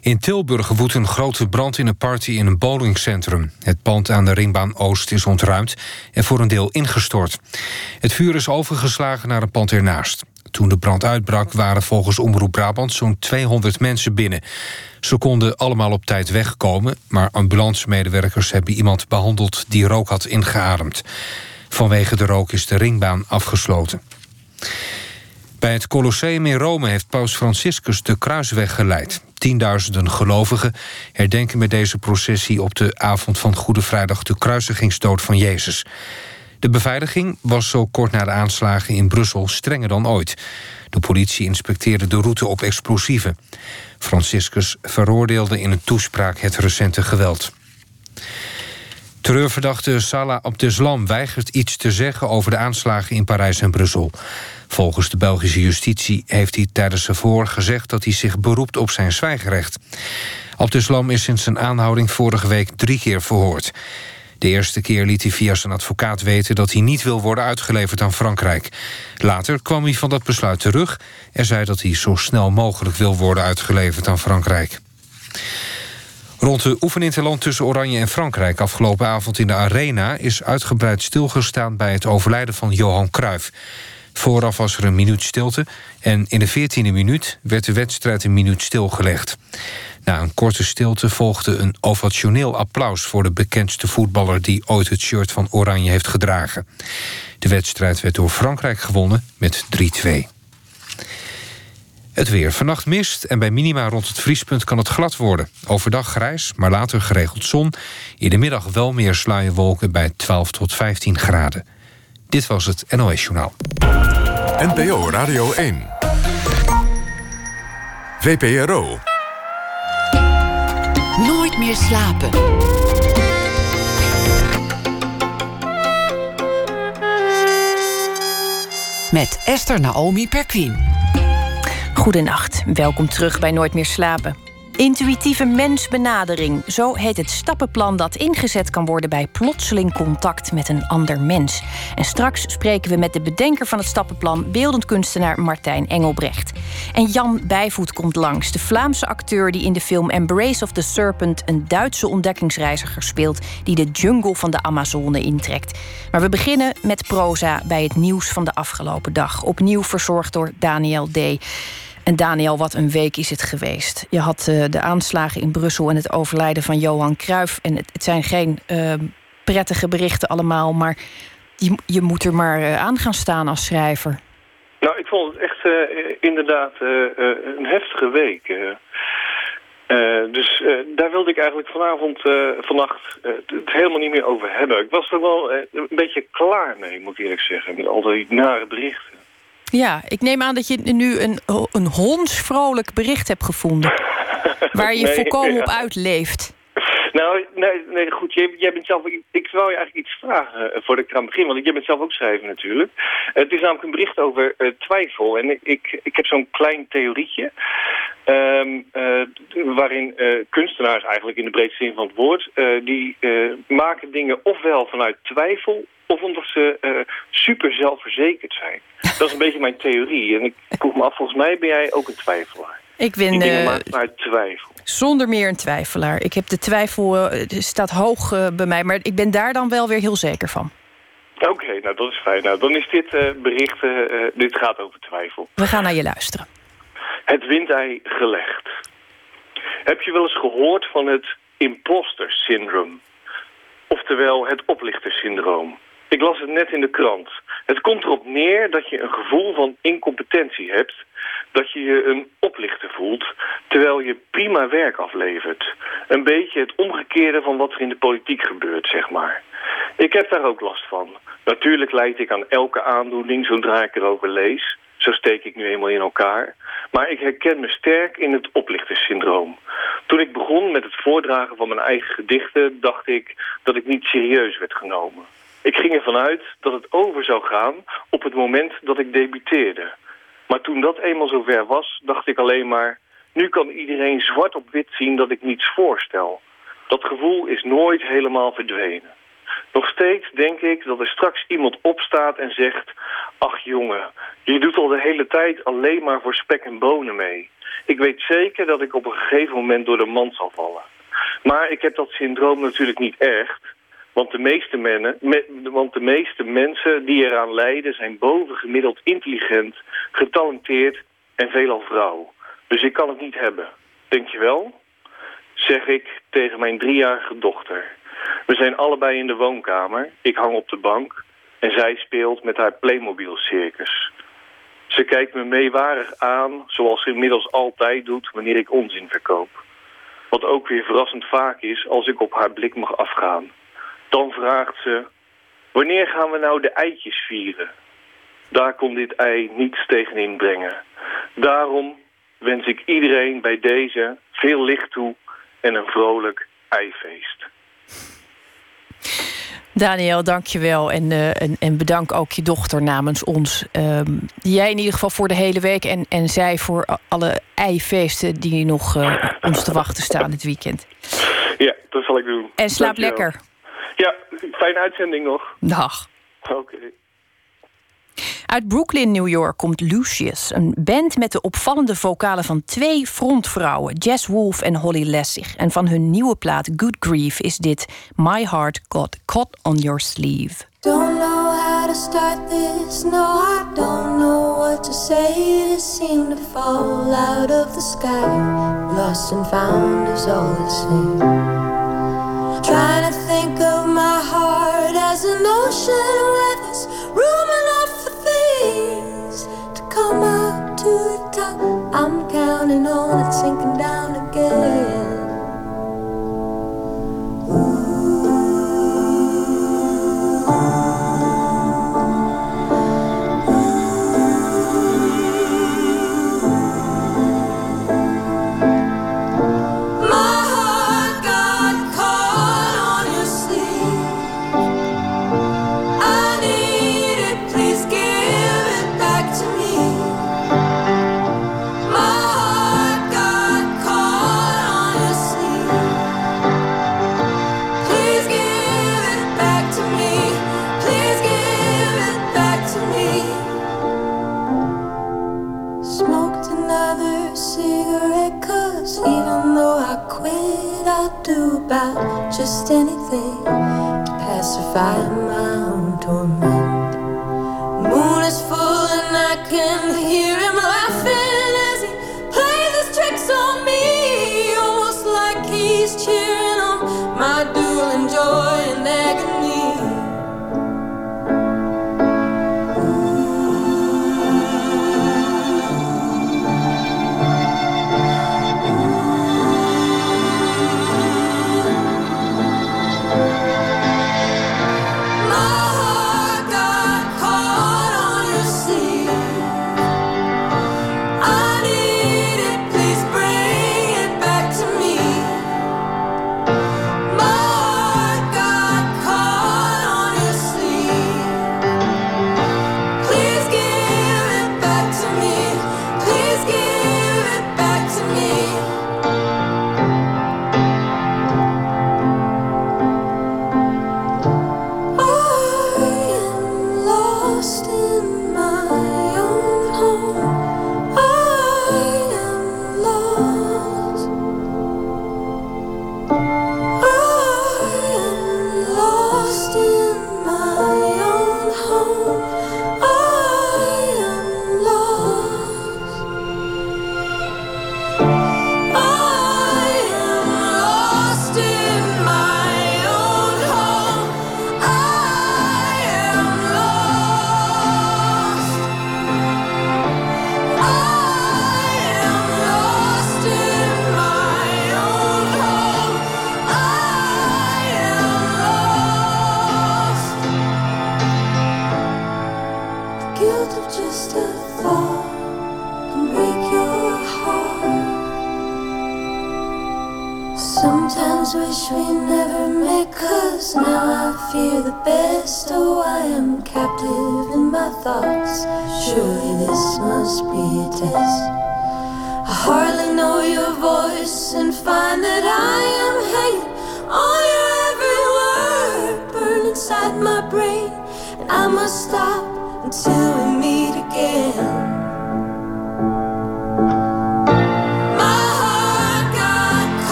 [SPEAKER 4] In Tilburg woedt een grote brand in een party in een bowlingcentrum. Het pand aan de Ringbaan Oost is ontruimd en voor een deel ingestort. Het vuur is overgeslagen naar een pand ernaast. Toen de brand uitbrak waren volgens Omroep Brabant zo'n 200 mensen binnen. Ze konden allemaal op tijd wegkomen... maar ambulancemedewerkers hebben iemand behandeld die rook had ingeademd. Vanwege de rook is de ringbaan afgesloten. Bij het Colosseum in Rome heeft paus Franciscus de kruisweg geleid. Tienduizenden gelovigen herdenken met deze processie... op de avond van Goede Vrijdag de kruisigingsdood van Jezus. De beveiliging was zo kort na de aanslagen in Brussel strenger dan ooit. De politie inspecteerde de route op explosieven. Franciscus veroordeelde in een toespraak het recente geweld. Terreurverdachte Salah Abdeslam weigert iets te zeggen... over de aanslagen in Parijs en Brussel. Volgens de Belgische justitie heeft hij tijdens zijn voor gezegd... dat hij zich beroept op zijn zwijgerecht. Abdeslam is sinds zijn aanhouding vorige week drie keer verhoord. De eerste keer liet hij via zijn advocaat weten... dat hij niet wil worden uitgeleverd aan Frankrijk. Later kwam hij van dat besluit terug... en zei dat hij zo snel mogelijk wil worden uitgeleverd aan Frankrijk. Rond de oefeninterland tussen Oranje en Frankrijk afgelopen avond in de Arena... is uitgebreid stilgestaan bij het overlijden van Johan Cruijff. Vooraf was er een minuut stilte en in de 14e minuut werd de wedstrijd een minuut stilgelegd. Na een korte stilte volgde een ovationeel applaus voor de bekendste voetballer die ooit het shirt van Oranje heeft gedragen. De wedstrijd werd door Frankrijk gewonnen met 3-2. Het weer. Vannacht mist en bij minima rond het vriespunt kan het glad worden. Overdag grijs, maar later geregeld zon. In de middag wel meer sluierwolken bij 12 tot 15 graden. Dit was het NOS Journaal.
[SPEAKER 1] NPO Radio 1. VPRO.
[SPEAKER 5] Meer slapen. Met Esther Naomi Perquin.
[SPEAKER 2] Goedenacht, welkom terug bij Nooit meer slapen. Intuïtieve mensbenadering. Zo heet het stappenplan dat ingezet kan worden bij plotseling contact met een ander mens. En straks spreken we met de bedenker van het stappenplan, beeldend kunstenaar Martijn Engelbrecht. En Jan Bijvoet komt langs, de Vlaamse acteur die in de film Embrace of the Serpent een Duitse ontdekkingsreiziger speelt die de jungle van de Amazone intrekt. Maar we beginnen met proza bij het nieuws van de afgelopen dag. Opnieuw verzorgd door Daniel D. En Daniel, wat een week is het geweest. Je had uh, de aanslagen in Brussel en het overlijden van Johan Cruijff. En het, zijn geen uh, prettige berichten allemaal, maar je, je moet er maar uh, aan gaan staan als schrijver.
[SPEAKER 6] Nou, ik vond het echt inderdaad een heftige week. dus daar wilde ik eigenlijk vanavond, vannacht, het helemaal niet meer over hebben. Ik was er wel een beetje klaar mee, moet ik eerlijk zeggen, met al die nare berichten.
[SPEAKER 2] Ja, ik neem aan dat je nu een, een hondsvrolijk bericht hebt gevonden. [laughs] waar je nee, volkomen ja. op uitleeft.
[SPEAKER 6] Nou, nee, nee goed. Jij, jij bent zelf, ik, wil je eigenlijk iets vragen uh, voordat ik eraan begin. Want jij bent zelf ook schrijver natuurlijk. het is namelijk een bericht over uh, twijfel. En ik, ik heb zo'n klein theorietje. Um, uh, waarin kunstenaars eigenlijk in de breedste zin van het woord... die maken dingen ofwel vanuit twijfel of omdat ze uh, super zelfverzekerd zijn. [laughs] Dat is een beetje mijn theorie. En ik vroeg me af, volgens mij ben jij ook een twijfelaar.
[SPEAKER 2] Ik ben
[SPEAKER 6] uh, uit twijfel.
[SPEAKER 2] Zonder meer een twijfelaar. Ik heb de twijfel, uh, staat hoog bij mij, maar ik ben daar dan wel weer heel zeker van.
[SPEAKER 6] Oké, okay, nou dat is fijn. Nou, dan is dit bericht, dit gaat over twijfel.
[SPEAKER 2] We gaan naar je luisteren.
[SPEAKER 6] Het windei gelegd. Heb je wel eens gehoord van het imposter syndroom? Oftewel het oplichtersyndroom. Ik las het net in de krant. Het komt erop neer dat je een gevoel van incompetentie hebt... dat je je een oplichter voelt, terwijl je prima werk aflevert. Een beetje het omgekeerde van wat er in de politiek gebeurt, zeg maar. Ik heb daar ook last van. Natuurlijk leid ik aan elke aandoening zodra ik erover lees. Zo steek ik nu eenmaal in elkaar. Maar ik herken me sterk in het oplichterssyndroom. Toen ik begon met het voordragen van mijn eigen gedichten... dacht ik dat ik niet serieus werd genomen. Ik ging ervan uit dat het over zou gaan op het moment dat ik debuteerde. Maar toen dat eenmaal zover was, dacht ik alleen maar... nu kan iedereen zwart op wit zien dat ik niets voorstel. Dat gevoel is nooit helemaal verdwenen. Nog steeds denk ik dat er straks iemand opstaat en zegt... ach jongen, je doet al de hele tijd alleen maar voor spek en bonen mee. Ik weet zeker dat ik op een gegeven moment door de mand zal vallen. Maar ik heb dat syndroom natuurlijk niet echt... Want de, meeste mennen, me, want de meeste mensen die eraan lijden zijn bovengemiddeld intelligent, getalenteerd en veelal vrouw. Dus ik kan het niet hebben. Denk je wel? Zeg ik tegen mijn driejarige dochter. We zijn allebei in de woonkamer. Ik hang op de bank. En zij speelt met haar Playmobil circus. Ze kijkt me meewarig aan, zoals ze inmiddels altijd doet wanneer ik onzin verkoop. Wat ook weer verrassend vaak is als ik op haar blik mag afgaan. Dan vraagt ze, wanneer gaan we nou de eitjes vieren? Daar kon dit ei niets tegen inbrengen. Daarom wens ik iedereen bij deze veel licht toe en een vrolijk eifeest.
[SPEAKER 2] Daniel, dank je wel. En, uh, en, en, bedank ook je dochter namens ons. Um, jij in ieder geval voor de hele week en, en zij voor alle eifeesten die nog uh, ons te wachten staan dit weekend.
[SPEAKER 6] Ja, dat zal ik doen.
[SPEAKER 2] En slaap lekker.
[SPEAKER 6] Ja, fijne uitzending nog.
[SPEAKER 2] Dag.
[SPEAKER 6] Oké. Okay.
[SPEAKER 2] Uit Brooklyn, New York komt Lucius. Een band met de opvallende vocalen van twee frontvrouwen, Jess Wolf en Holly Lessig. En van hun nieuwe plaat Good Grief is dit My Heart Got Caught on Your Sleeve. Don't know how to start this, no I don't know what to say. It seemed to fall out of the sky. Lost and found is all the same. Trying to think of my heart as an ocean where there's room enough for things to come up to the top. I'm counting on it sinking down again.
[SPEAKER 7] About just anything to pacify my own torment. Moon is full and I can hear him laughing as he plays his tricks on me, almost like he's cheering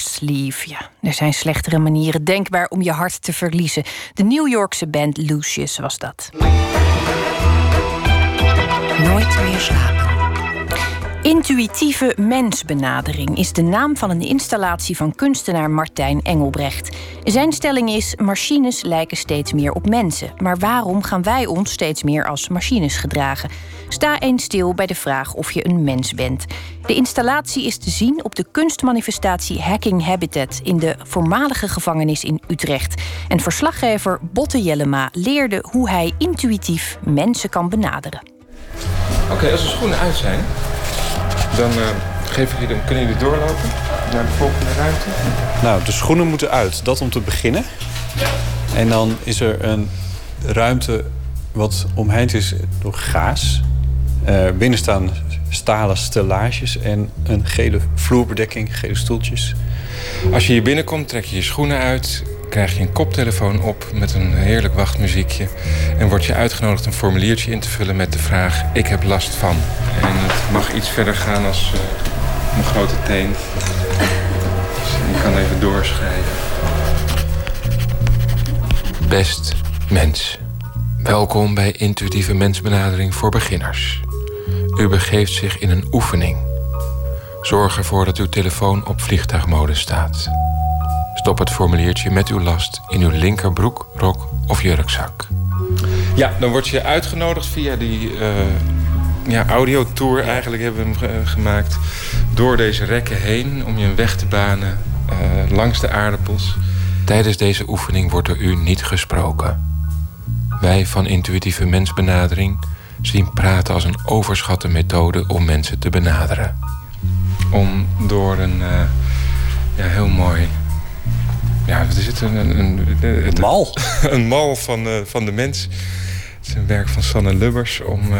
[SPEAKER 2] sleeve. Ja, er zijn slechtere manieren denkbaar om je hart te verliezen. De New Yorkse band Lucius was dat.
[SPEAKER 5] Nooit meer slapen.
[SPEAKER 2] Intuïtieve mensbenadering is de naam van een installatie van kunstenaar Martijn Engelbrecht. Zijn stelling is: machines lijken steeds meer op mensen. Maar waarom gaan wij ons steeds meer als machines gedragen? Sta eens stil bij de vraag of je een mens bent. De installatie is te zien op de kunstmanifestatie Hacking Habitat in de voormalige gevangenis in Utrecht. En verslaggever Botte Jellema leerde hoe hij intuïtief mensen kan benaderen.
[SPEAKER 8] Oké, als de schoenen uit zijn, dan, eh, geef ik jullie, dan kunnen jullie doorlopen naar de volgende ruimte.
[SPEAKER 9] Nou, de schoenen moeten uit. Dat om te beginnen. En dan is er een ruimte wat omheind is door gaas. Eh, binnen staan stalen stellages en een gele vloerbedekking, gele stoeltjes.
[SPEAKER 8] Als je hier binnenkomt, trek je je schoenen uit, krijg je een koptelefoon op met een heerlijk wachtmuziekje. En word je uitgenodigd een formuliertje in te vullen met de vraag: Ik heb last van. En het mag iets verder gaan als eh, een grote teen. Dus je kan even doorschrijven. Best mens. Welkom bij Intuïtieve Mensbenadering voor Beginners. U begeeft zich in een oefening. Zorg ervoor dat uw telefoon op vliegtuigmodus staat. Stop het formuliertje met uw last in uw linkerbroek, rok of jurkzak. Ja, dan word je uitgenodigd via die uh, ja, audiotour eigenlijk hebben we hem gemaakt. Door deze rekken heen om je een weg te banen uh, langs de aardappels. Tijdens deze oefening wordt er u niet gesproken. Wij van intuïtieve mensbenadering zien praten als een overschatte methode om mensen te benaderen. Om door een uh, ja, heel mooi. Ja, wat is het? Een, een, een,
[SPEAKER 9] een mal. [laughs]
[SPEAKER 8] een mal van, uh, van de mens. Het is een werk van Sanne Lubbers om uh,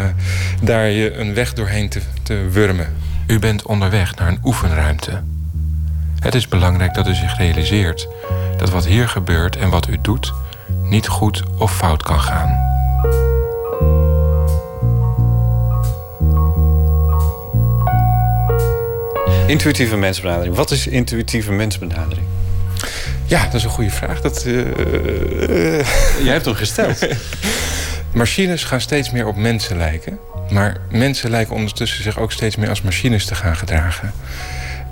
[SPEAKER 8] daar je een weg doorheen te, te wurmen. U bent onderweg naar een oefenruimte. Het is belangrijk dat u zich realiseert dat wat hier gebeurt en wat u doet niet goed of fout kan gaan.
[SPEAKER 9] Intuïtieve mensbenadering. Wat is intuïtieve mensbenadering?
[SPEAKER 8] Ja, dat is een goede vraag. Dat, uh,
[SPEAKER 9] Jij hebt hem gesteld. [laughs]
[SPEAKER 8] Machines gaan steeds meer op mensen lijken. Maar mensen lijken ondertussen zich ook steeds meer als machines te gaan gedragen.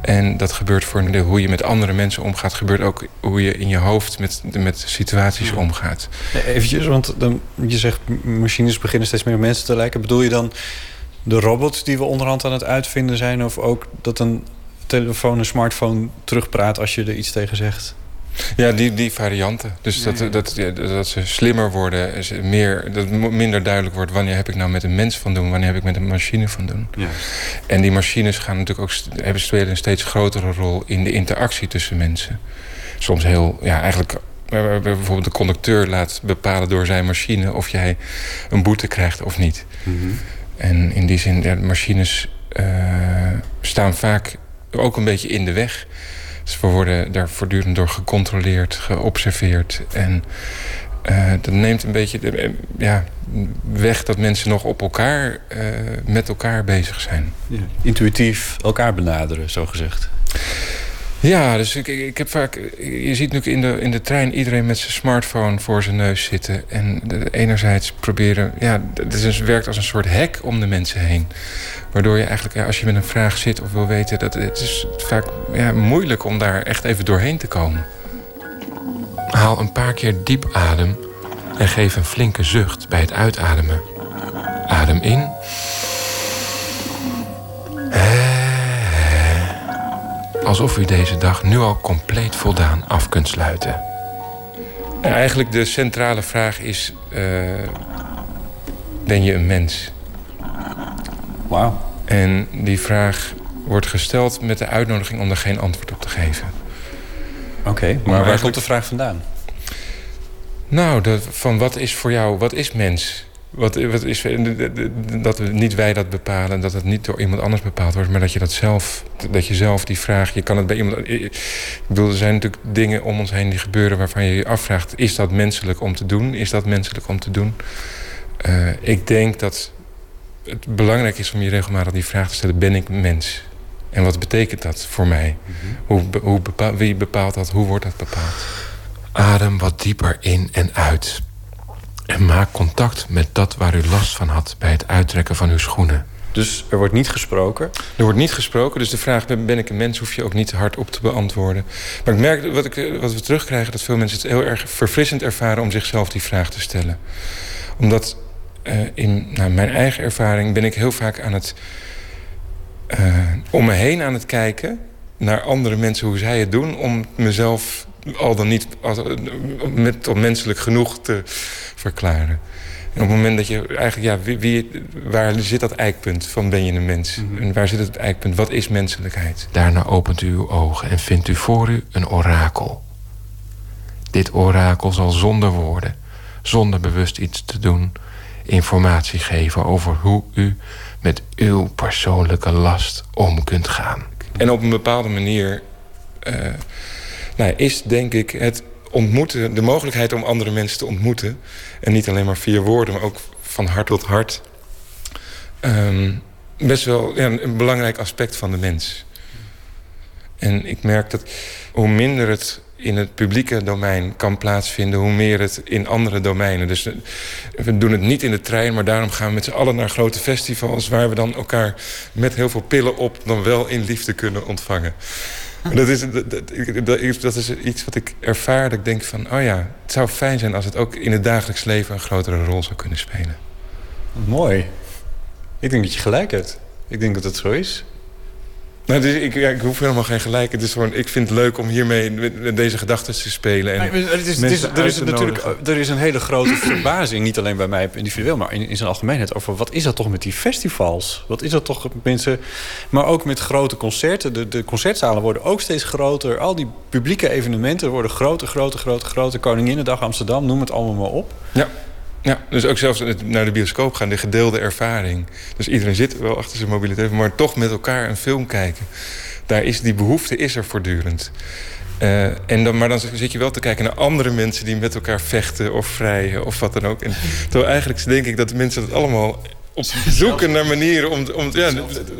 [SPEAKER 8] En dat gebeurt voor hoe je met andere mensen omgaat. gebeurt ook hoe je in je hoofd met, met situaties omgaat.
[SPEAKER 9] Eventjes, want dan, je zegt machines beginnen steeds meer op mensen te lijken. Bedoel je dan de robots die we onderhand aan het uitvinden zijn... of ook dat een telefoon, een smartphone terugpraat als je er iets tegen zegt?
[SPEAKER 8] Ja, die, die varianten. Dus dat, dat, dat ze slimmer worden, meer, dat minder duidelijk wordt wanneer heb ik nou met een mens van doen, wanneer heb ik met een machine van doen. En die machines gaan natuurlijk ook hebben spelen een steeds grotere rol in de interactie tussen mensen. Soms heel, ja, eigenlijk bijvoorbeeld de conducteur laat bepalen door zijn machine of jij een boete krijgt of niet. Mm -hmm. En in die zin, ja, machines uh, staan vaak ook een beetje in de weg. Dus we worden daar voortdurend door gecontroleerd, geobserveerd. En uh, dat neemt een beetje de, ja, weg dat mensen nog op elkaar, uh, met elkaar bezig zijn.
[SPEAKER 9] Ja, intuïtief elkaar benaderen, zo gezegd.
[SPEAKER 8] Ja, dus ik, ik heb vaak. Je ziet nu in de, in de trein iedereen met zijn smartphone voor zijn neus zitten. En enerzijds proberen. Ja, het is, werkt als een soort hek om de mensen heen. Waardoor je eigenlijk, als je met een vraag zit of wil weten, dat het is vaak ja, moeilijk om daar echt even doorheen te komen. Haal een paar keer diep adem en geef een flinke zucht bij het uitademen. Adem in. Alsof u deze dag nu al compleet voldaan af kunt sluiten. En eigenlijk de centrale vraag is: uh, ben je een mens?
[SPEAKER 9] Wauw.
[SPEAKER 8] En die vraag wordt gesteld met de uitnodiging om er geen antwoord op te geven.
[SPEAKER 9] Oké, okay, maar, waar komt de vraag vandaan?
[SPEAKER 8] Nou, de, van wat is voor jou, wat is mens? Wat, wat is, dat niet wij dat bepalen, dat het niet door iemand anders bepaald wordt, maar dat je dat zelf, dat je zelf die vraag, je kan het bij iemand. Ik bedoel, er zijn natuurlijk dingen om ons heen die gebeuren waarvan je je afvraagt: is dat menselijk om te doen? Is dat menselijk om te doen? Uh, ik denk dat het belangrijk is om je regelmatig die vraag te stellen: ben ik mens? En wat betekent dat voor mij? Mm -hmm. hoe, hoe wie bepaalt dat? Hoe wordt dat bepaald? Adem wat dieper in en uit. En maak contact met dat waar u last van had bij het uittrekken van uw schoenen.
[SPEAKER 9] Dus er wordt niet gesproken?
[SPEAKER 8] Er wordt niet gesproken, dus de vraag ben ik een mens... hoef je ook niet hard op te beantwoorden. Maar ik merk wat, ik, wat we terugkrijgen... dat veel mensen het heel erg verfrissend ervaren... om zichzelf die vraag te stellen. Omdat uh, in nou, mijn eigen ervaring ben ik heel vaak aan het... Uh, om me heen aan het kijken naar andere mensen, hoe zij het doen... om mezelf al dan niet als, met, tot menselijk genoeg te verklaren. En op het moment dat je eigenlijk, ja, wie, wie, waar zit dat eikpunt van ben je een mens? Mm -hmm. En waar zit het eikpunt? Wat is menselijkheid? Daarna opent u uw ogen en vindt u voor u een orakel. Dit orakel zal zonder woorden, zonder bewust iets te doen, informatie geven over hoe u met uw persoonlijke last om kunt gaan. En op een bepaalde manier uh, nou, is denk ik het ontmoeten, de mogelijkheid om andere mensen te ontmoeten. En niet alleen maar via woorden, maar ook van hart tot hart. Um, best wel een belangrijk aspect van de mens. En ik merk dat hoe minder het in het publieke domein kan plaatsvinden... hoe meer het in andere domeinen. Dus we doen het niet in de trein... maar daarom gaan we met z'n allen naar grote festivals... waar we dan elkaar met heel veel pillen op... dan wel in liefde kunnen ontvangen. Dat is, dat, dat, dat iets wat ik ervaar. Dat ik denk van, oh ja, het zou fijn zijn als het ook in het dagelijks leven een grotere rol zou kunnen spelen.
[SPEAKER 9] Mooi. Ik denk dat je gelijk hebt. Ik denk dat het zo is.
[SPEAKER 8] Nou, dus ik, ja, ik hoef helemaal geen gelijk. Het is gewoon, ik vind het leuk om hiermee met deze gedachten te spelen. En
[SPEAKER 9] nee, het is, het is, er, is natuurlijk, er is een hele grote [clears throat] verbazing, niet alleen bij mij individueel, maar in, in zijn algemeenheid, over wat is dat toch met die festivals? Wat is dat toch met mensen? Maar ook met grote concerten. De, de concertzalen worden ook steeds groter. Al die publieke evenementen worden groter, groter, groter, groter. Koninginnedag Amsterdam, noem het allemaal maar op.
[SPEAKER 8] Ja. Ja, dus ook zelfs naar de bioscoop gaan, de gedeelde ervaring. Dus iedereen zit wel achter zijn mobiele telefoon, maar toch met elkaar een film kijken. Daar is die behoefte is er voortdurend. Uh, en dan, maar dan zit je wel te kijken naar andere mensen die met elkaar vechten of vrijen of wat dan ook. En terwijl eigenlijk denk ik dat de mensen dat allemaal op zoeken naar manieren om, om ja,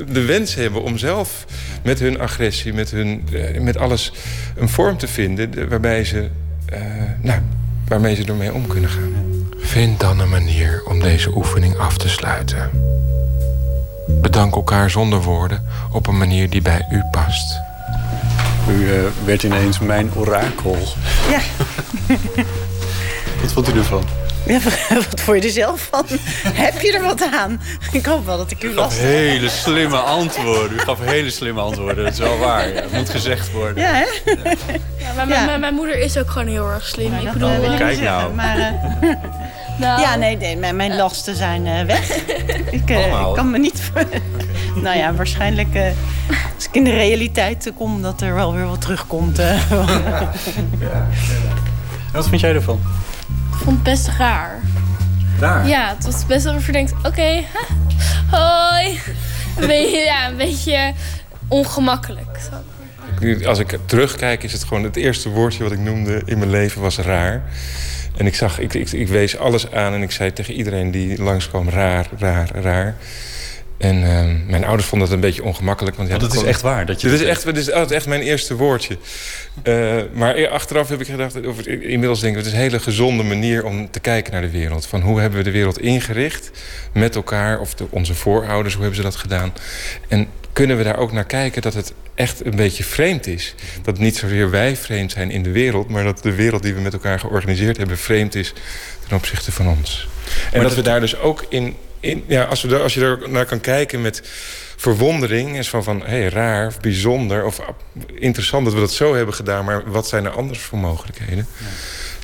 [SPEAKER 8] de, wens hebben om zelf met hun agressie, met, hun, uh, met alles een vorm te vinden waarbij ze, uh, nou, waarmee ze ermee om kunnen gaan. Vind dan een manier om deze oefening af te sluiten. Bedank elkaar zonder woorden op een manier die bij u past.
[SPEAKER 9] U uh, werd ineens mijn orakel.
[SPEAKER 10] Ja. [laughs]
[SPEAKER 9] Wat vond u ervan?
[SPEAKER 10] Ja, [laughs] wat vond je er zelf van? Heb je er wat aan? Ik hoop wel dat ik u last
[SPEAKER 9] heb. hele slimme antwoorden. U gaf hele slimme antwoorden. Dat is wel waar. Ja. Het moet gezegd worden.
[SPEAKER 10] Ja, hè?
[SPEAKER 11] Ja, maar ja. Mijn, mijn, moeder is ook gewoon heel erg slim.
[SPEAKER 10] Nou,
[SPEAKER 11] ik bedoel,
[SPEAKER 10] wil
[SPEAKER 9] kijk nou.
[SPEAKER 10] Maar, uh, nou. Ja, nee, nee mijn, mijn lasten zijn uh, weg. [laughs] ik uh, kan me niet... nou ja, waarschijnlijk als ik in de realiteit kom... dat er wel weer wat terugkomt. ja. [laughs]
[SPEAKER 9] Wat vind jij ervan?
[SPEAKER 11] Ik vond het best raar.
[SPEAKER 9] Raar?
[SPEAKER 11] Ja, het was best wel even denkt, oké, okay, hoi. Een beetje, [laughs] ja, een beetje ongemakkelijk.
[SPEAKER 8] Als ik terugkijk is het gewoon het eerste woordje wat ik noemde in mijn leven was raar. En ik zag, ik, ik, ik wees alles aan en ik zei tegen iedereen die langskwam raar, raar, raar. En uh, mijn ouders vonden dat een beetje ongemakkelijk. Want
[SPEAKER 9] dat is echt waar? Dat je
[SPEAKER 8] dit is echt, dit is echt mijn eerste woordje. Uh, maar achteraf heb ik gedacht, of inmiddels denk ik... het is een hele gezonde manier om te kijken naar de wereld. Van hoe hebben we de wereld ingericht met elkaar... of de, onze voorouders, hoe hebben ze dat gedaan? En kunnen we daar ook naar kijken dat het echt een beetje vreemd is. Dat niet zozeer wij vreemd zijn in de wereld... maar dat de wereld die we met elkaar georganiseerd hebben... vreemd is ten opzichte van ons. En dat, dat we daar dus ook in in, ja, als, we als je er naar kan kijken met verwondering... is van, van hey, raar of bijzonder of interessant dat we dat zo hebben gedaan... maar wat zijn er anders voor mogelijkheden? Ja.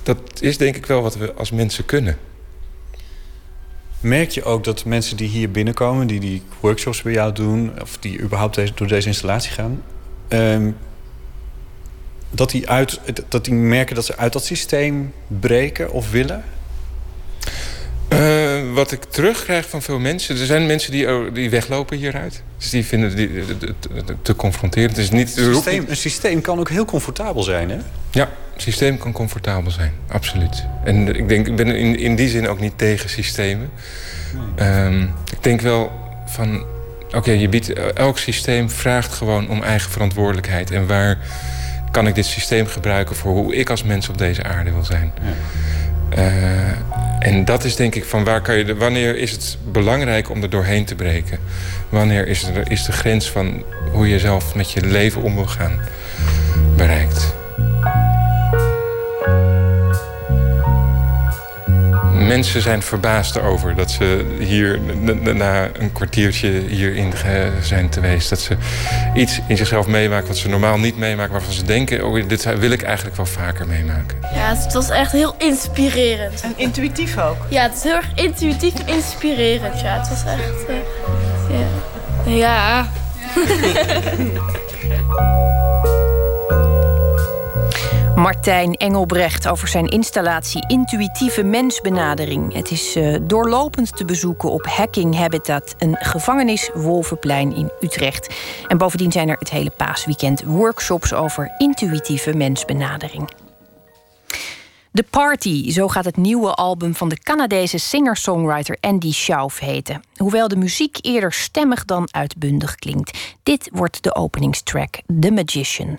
[SPEAKER 8] Dat is denk ik wel wat we als mensen kunnen.
[SPEAKER 9] Merk je ook dat mensen die hier binnenkomen... die die workshops bij jou doen... of die überhaupt deze, door deze installatie gaan... Um, dat, die uit, dat die merken dat ze uit dat systeem breken of willen?
[SPEAKER 8] Uh, wat ik terugkrijg van veel mensen... Er zijn mensen die, oh, die weglopen hieruit. Dus die vinden het te, te confronterend. Het is niet,
[SPEAKER 9] een, systeem, een systeem kan ook heel comfortabel zijn, hè?
[SPEAKER 8] Ja, een systeem kan comfortabel zijn. Absoluut. En ik, denk, ik ben in, in die zin ook niet tegen systemen. Nee. Um, ik denk wel van... Oké, okay, je biedt... Elk systeem vraagt gewoon om eigen verantwoordelijkheid. En waar kan ik dit systeem gebruiken... voor hoe ik als mens op deze aarde wil zijn? Ja. Uh, en dat is denk ik van waar kan je de, wanneer is het belangrijk om er doorheen te breken? Wanneer is, er, is de grens van hoe je zelf met je leven om wil gaan bereikt? Mensen zijn verbaasd erover dat ze hier na een kwartiertje hierin zijn geweest. Dat ze iets in zichzelf meemaken wat ze normaal niet meemaken. Waarvan ze denken, oh, dit wil ik eigenlijk wel vaker meemaken.
[SPEAKER 11] Ja, het was echt heel inspirerend.
[SPEAKER 10] En intuïtief ook?
[SPEAKER 11] Ja, het is heel erg intuïtief en inspirerend. Ja, het was echt... Uh, ja. ja. [laughs]
[SPEAKER 2] Martijn Engelbrecht over zijn installatie Intuïtieve Mensbenadering. Het is uh, doorlopend te bezoeken op Hacking Habitat, een gevangenis Wolvenplein in Utrecht. En bovendien zijn er het hele paasweekend workshops over intuïtieve mensbenadering. The Party, zo gaat het nieuwe album van de Canadese singer-songwriter Andy Schauf heten. Hoewel de muziek eerder stemmig dan uitbundig klinkt. Dit wordt de openingstrack, The Magician.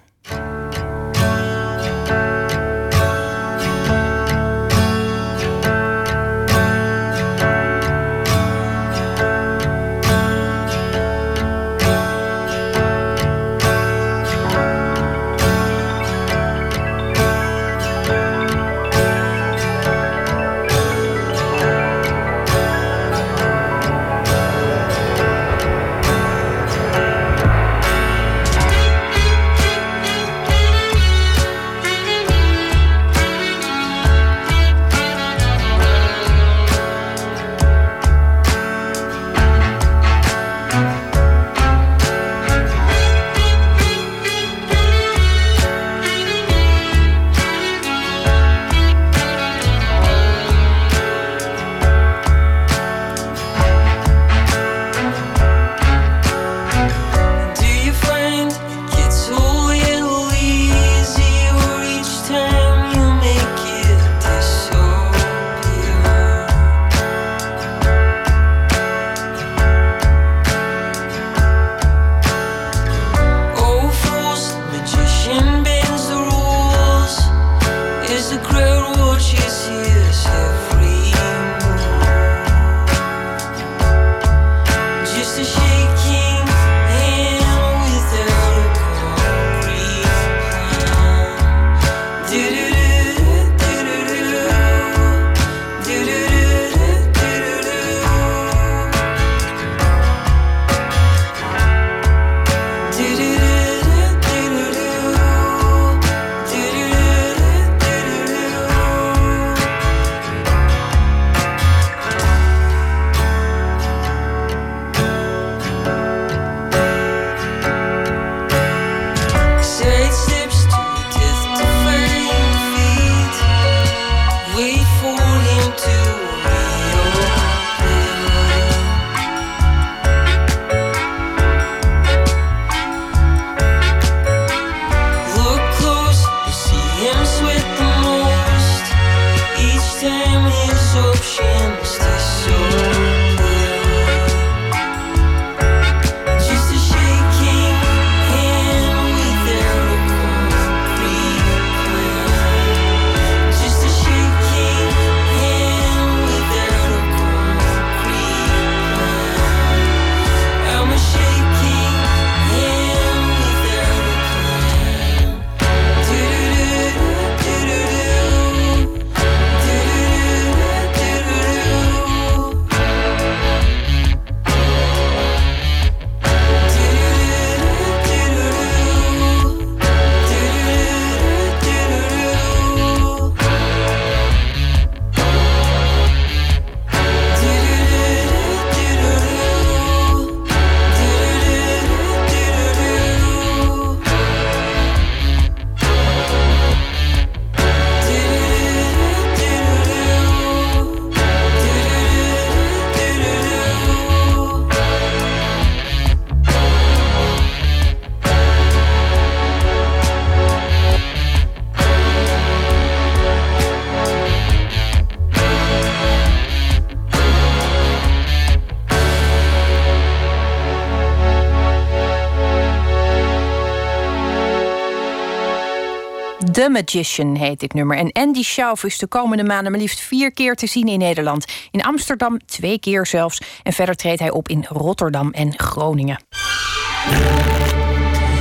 [SPEAKER 2] The Magician heet dit nummer. En Andy Schauf is de komende maanden maar liefst vier keer te zien in Nederland. In Amsterdam twee keer zelfs. En verder treedt hij op in Rotterdam en Groningen.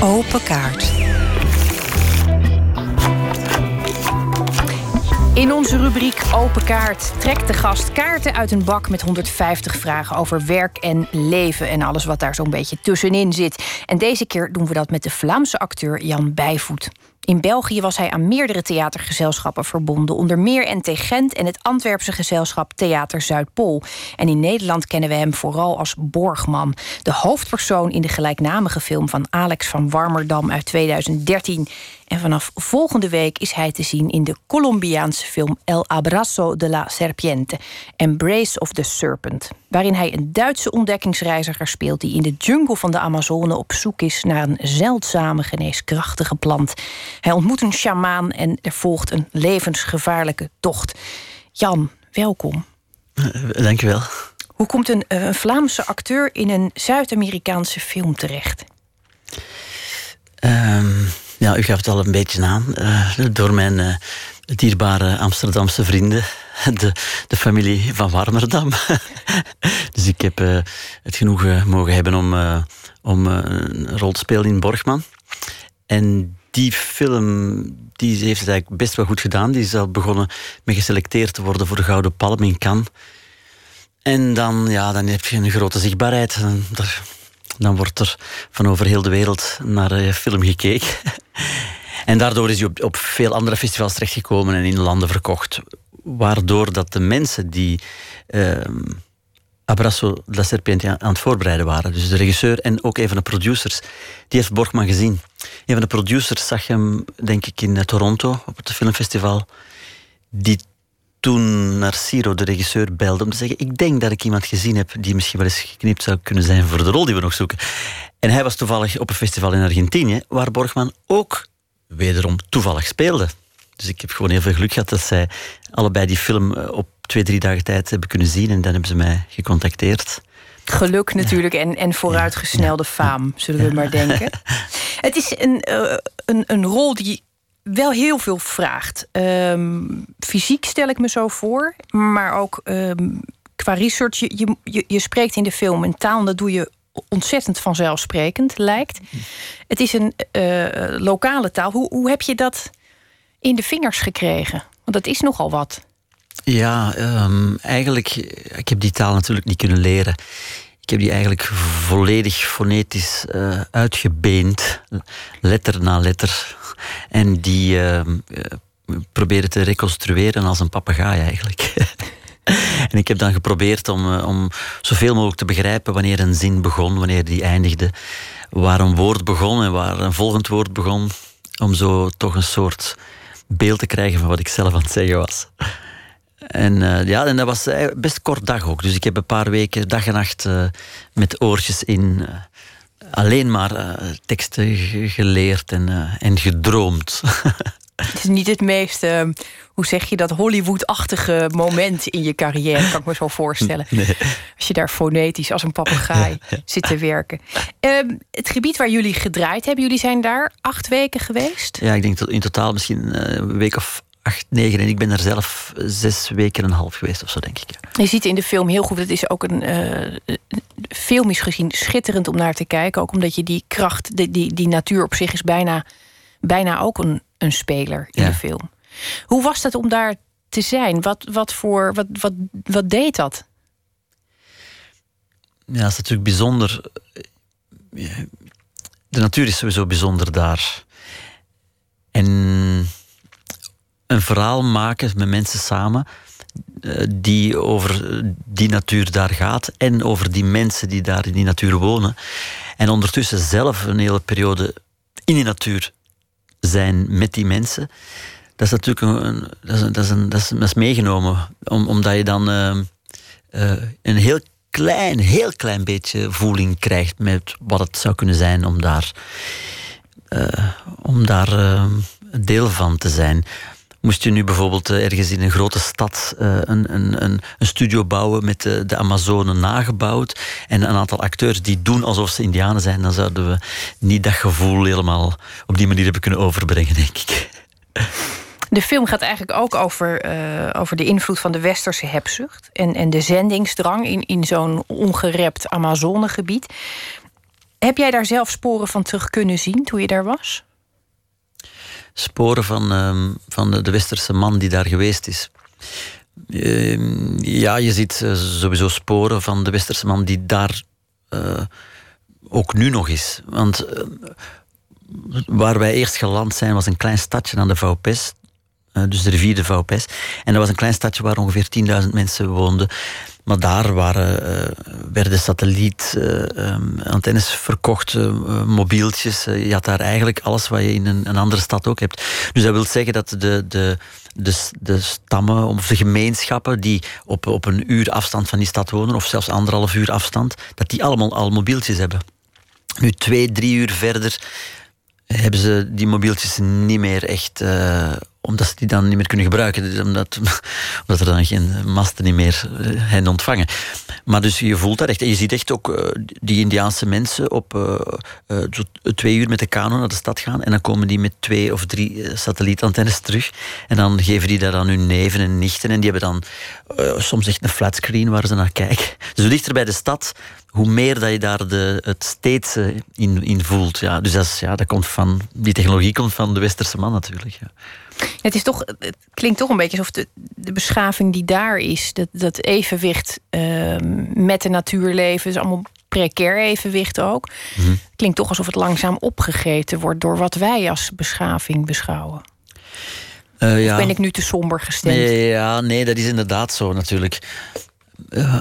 [SPEAKER 5] Open kaart.
[SPEAKER 2] In onze rubriek Open Kaart trekt de gast kaarten uit een bak met 150 vragen over werk en leven en alles wat daar zo'n beetje tussenin zit. En deze keer doen we dat met de Vlaamse acteur Jan Bijvoet. In België was hij aan meerdere theatergezelschappen verbonden, onder meer NT Gent en het Antwerpse gezelschap Theater Zuidpool. En in Nederland kennen we hem vooral als Borgman, de hoofdpersoon in de gelijknamige film van Alex van Warmerdam uit 2013. En vanaf volgende week is hij te zien in de Colombiaanse film El Abrazo de la Serpiente, Embrace of the Serpent, waarin hij een Duitse ontdekkingsreiziger speelt die in de jungle van de Amazone op zoek is naar een zeldzame geneeskrachtige plant. Hij ontmoet een sjamaan en er volgt een levensgevaarlijke tocht. Jan, welkom.
[SPEAKER 12] Dankjewel.
[SPEAKER 2] Hoe komt een, eh, een Vlaamse acteur in een Zuid-Amerikaanse film terecht?
[SPEAKER 12] Um, ja, u gaf het al een beetje aan. Uh, door mijn uh, dierbare Amsterdamse vrienden. [laughs] De, de familie van Warmerdam. [laughs] dus ik heb uh, het genoegen mogen hebben om, om een rol te spelen in Borgman. En die film die heeft het eigenlijk best wel goed gedaan. Die is al begonnen met geselecteerd te worden voor de Gouden Palm in Cannes. En dan, ja, dan heb je een grote zichtbaarheid. Dan wordt er van over heel de wereld naar je film gekeken. [laughs] en daardoor is hij op, op veel andere festivals terechtgekomen en in landen verkocht. Waardoor dat de mensen die uh, Abrazo de la Serpiente aan het voorbereiden waren, dus de regisseur en ook een van de producers, die heeft Borgman gezien. Een van de producers zag hem, denk ik, in Toronto op het filmfestival. Die toen naar Ciro, de regisseur, belde om te zeggen: Ik denk dat ik iemand gezien heb die misschien wel eens geknipt zou kunnen zijn voor de rol die we nog zoeken. En hij was toevallig op een festival in Argentinië, waar Borgman ook wederom toevallig speelde. Dus ik heb gewoon heel veel geluk gehad dat zij allebei die film eh, op twee, drie dagen tijd hebben kunnen zien. En dan hebben ze mij gecontacteerd.
[SPEAKER 2] Geluk natuurlijk en, en vooruitgesnelde faam, zullen we maar denken. [laughs] Het is een, uh, een, een rol die wel heel veel vraagt. Um, fysiek stel ik me zo voor, maar ook um, qua research. Je, je, je spreekt in de film een taal, en dat doe je ontzettend vanzelfsprekend, lijkt. Het is een uh, lokale taal. Hoe, hoe heb je dat in de vingers gekregen? Want dat is nogal wat.
[SPEAKER 12] Ja, um, eigenlijk, ik heb die taal natuurlijk niet kunnen leren. Ik heb die eigenlijk volledig fonetisch uh, uitgebeend, letter na letter. En die uh, proberen te reconstrueren als een papegaai eigenlijk. [laughs] en ik heb dan geprobeerd om, om zoveel mogelijk te begrijpen wanneer een zin begon, wanneer die eindigde, waar een woord begon en waar een volgend woord begon, om zo toch een soort beeld te krijgen van wat ik zelf aan het zeggen was. En, uh, ja, en dat was best kort dag ook. Dus ik heb een paar weken dag en nacht uh, met oortjes in uh, alleen maar teksten geleerd en, en gedroomd. [laughs]
[SPEAKER 2] Het is niet het meest, hoe zeg je dat, Hollywood-achtige moment in je carrière, kan ik me zo voorstellen.
[SPEAKER 12] Nee.
[SPEAKER 2] Als je daar fonetisch als een papegaai [laughs] zit te werken. Ehm, het gebied waar jullie gedraaid hebben, jullie zijn daar acht weken geweest?
[SPEAKER 12] Ja, ik denk in totaal misschien een week of acht, negen. En ik ben er zelf zes weken en een half geweest of zo, denk ik.
[SPEAKER 2] Je ziet in de film heel goed, het is ook een uh, filmisch gezien schitterend om naar te kijken. Ook omdat je die kracht, die, die, die natuur op zich is bijna, bijna ook een, een speler in
[SPEAKER 12] Ja.
[SPEAKER 2] de film. Hoe was dat om daar te zijn? Wat, wat, voor, wat, wat, wat deed dat?
[SPEAKER 12] Ja, dat is natuurlijk bijzonder. De natuur is sowieso bijzonder daar. En een verhaal maken met mensen samen eh, die over die natuur daar gaat en over die mensen die daar in die natuur wonen. En ondertussen zelf een hele periode in die natuur zijn met die mensen. Dat is natuurlijk een, dat is, een- dat is, een, dat is, meegenomen. Om, omdat je dan eh, eh, een heel klein, heel klein beetje voeling krijgt met wat het zou kunnen zijn om daar, om daar deel van te zijn. Moest je nu bijvoorbeeld eh, ergens in een grote stad eh, een, een, een, een studio bouwen met de, de Amazone nagebouwd en een aantal acteurs die doen alsof ze Indianen zijn, dan zouden we niet dat gevoel helemaal op die manier hebben kunnen overbrengen, denk ik.
[SPEAKER 2] De film gaat eigenlijk ook over, eh, over de invloed van de westerse hebzucht en, en de zendingsdrang in, in zo'n ongerept Amazonegebied. Heb jij daar zelf sporen van terug kunnen zien toen je daar was?
[SPEAKER 12] Sporen van, ehm, van de, westerse man die daar geweest is. Ehm, ja, je ziet eh, sowieso sporen van de westerse man die daar eh, ook nu nog is. Want eh, waar wij eerst geland zijn was een klein stadje aan de Vaupes. dus de rivier de Vaupes. En dat was een klein stadje waar ongeveer 10.000 mensen woonden. Maar daar waren, werden satellietantennes verkocht, mobieltjes. je had daar eigenlijk alles wat je in een, een, andere stad ook hebt. Dus dat wil zeggen dat de, de, de, de stammen of de gemeenschappen die op, op een uur afstand van die stad wonen, of zelfs anderhalf uur afstand, dat die allemaal al mobieltjes hebben. Nu, twee, drie uur verder hebben ze die mobieltjes niet meer echt uh, omdat ze die dan niet meer kunnen gebruiken. Dus omdat, [laughs] omdat er dan geen masten niet meer uh, hen ontvangen. Maar dus je voelt dat echt. En je ziet echt ook uh, die Indiaanse mensen op uh, twee uur met de kano naar de stad gaan. En dan komen die met twee of drie satellietantennes terug. En dan geven die dat aan hun neven en nichten. En die hebben dan soms echt een flatscreen waar ze naar kijken. Dus hoe dichter bij de stad, hoe meer dat je daar de, het steeds in, in voelt. Ja. Dus dat, is, ja, dat komt van, die technologie komt van de westerse man natuurlijk. Ja.
[SPEAKER 2] Het, is toch, het klinkt toch een beetje alsof de, de beschaving die daar is, dat, dat evenwicht uh, met de natuurleven, is allemaal precair evenwicht ook. Mm Klinkt toch alsof het langzaam opgegeten wordt door wat wij als beschaving beschouwen. Uh, ja. Of ben ik nu te somber gestemd?
[SPEAKER 12] Nee, ja, nee, dat is inderdaad zo natuurlijk. Uh,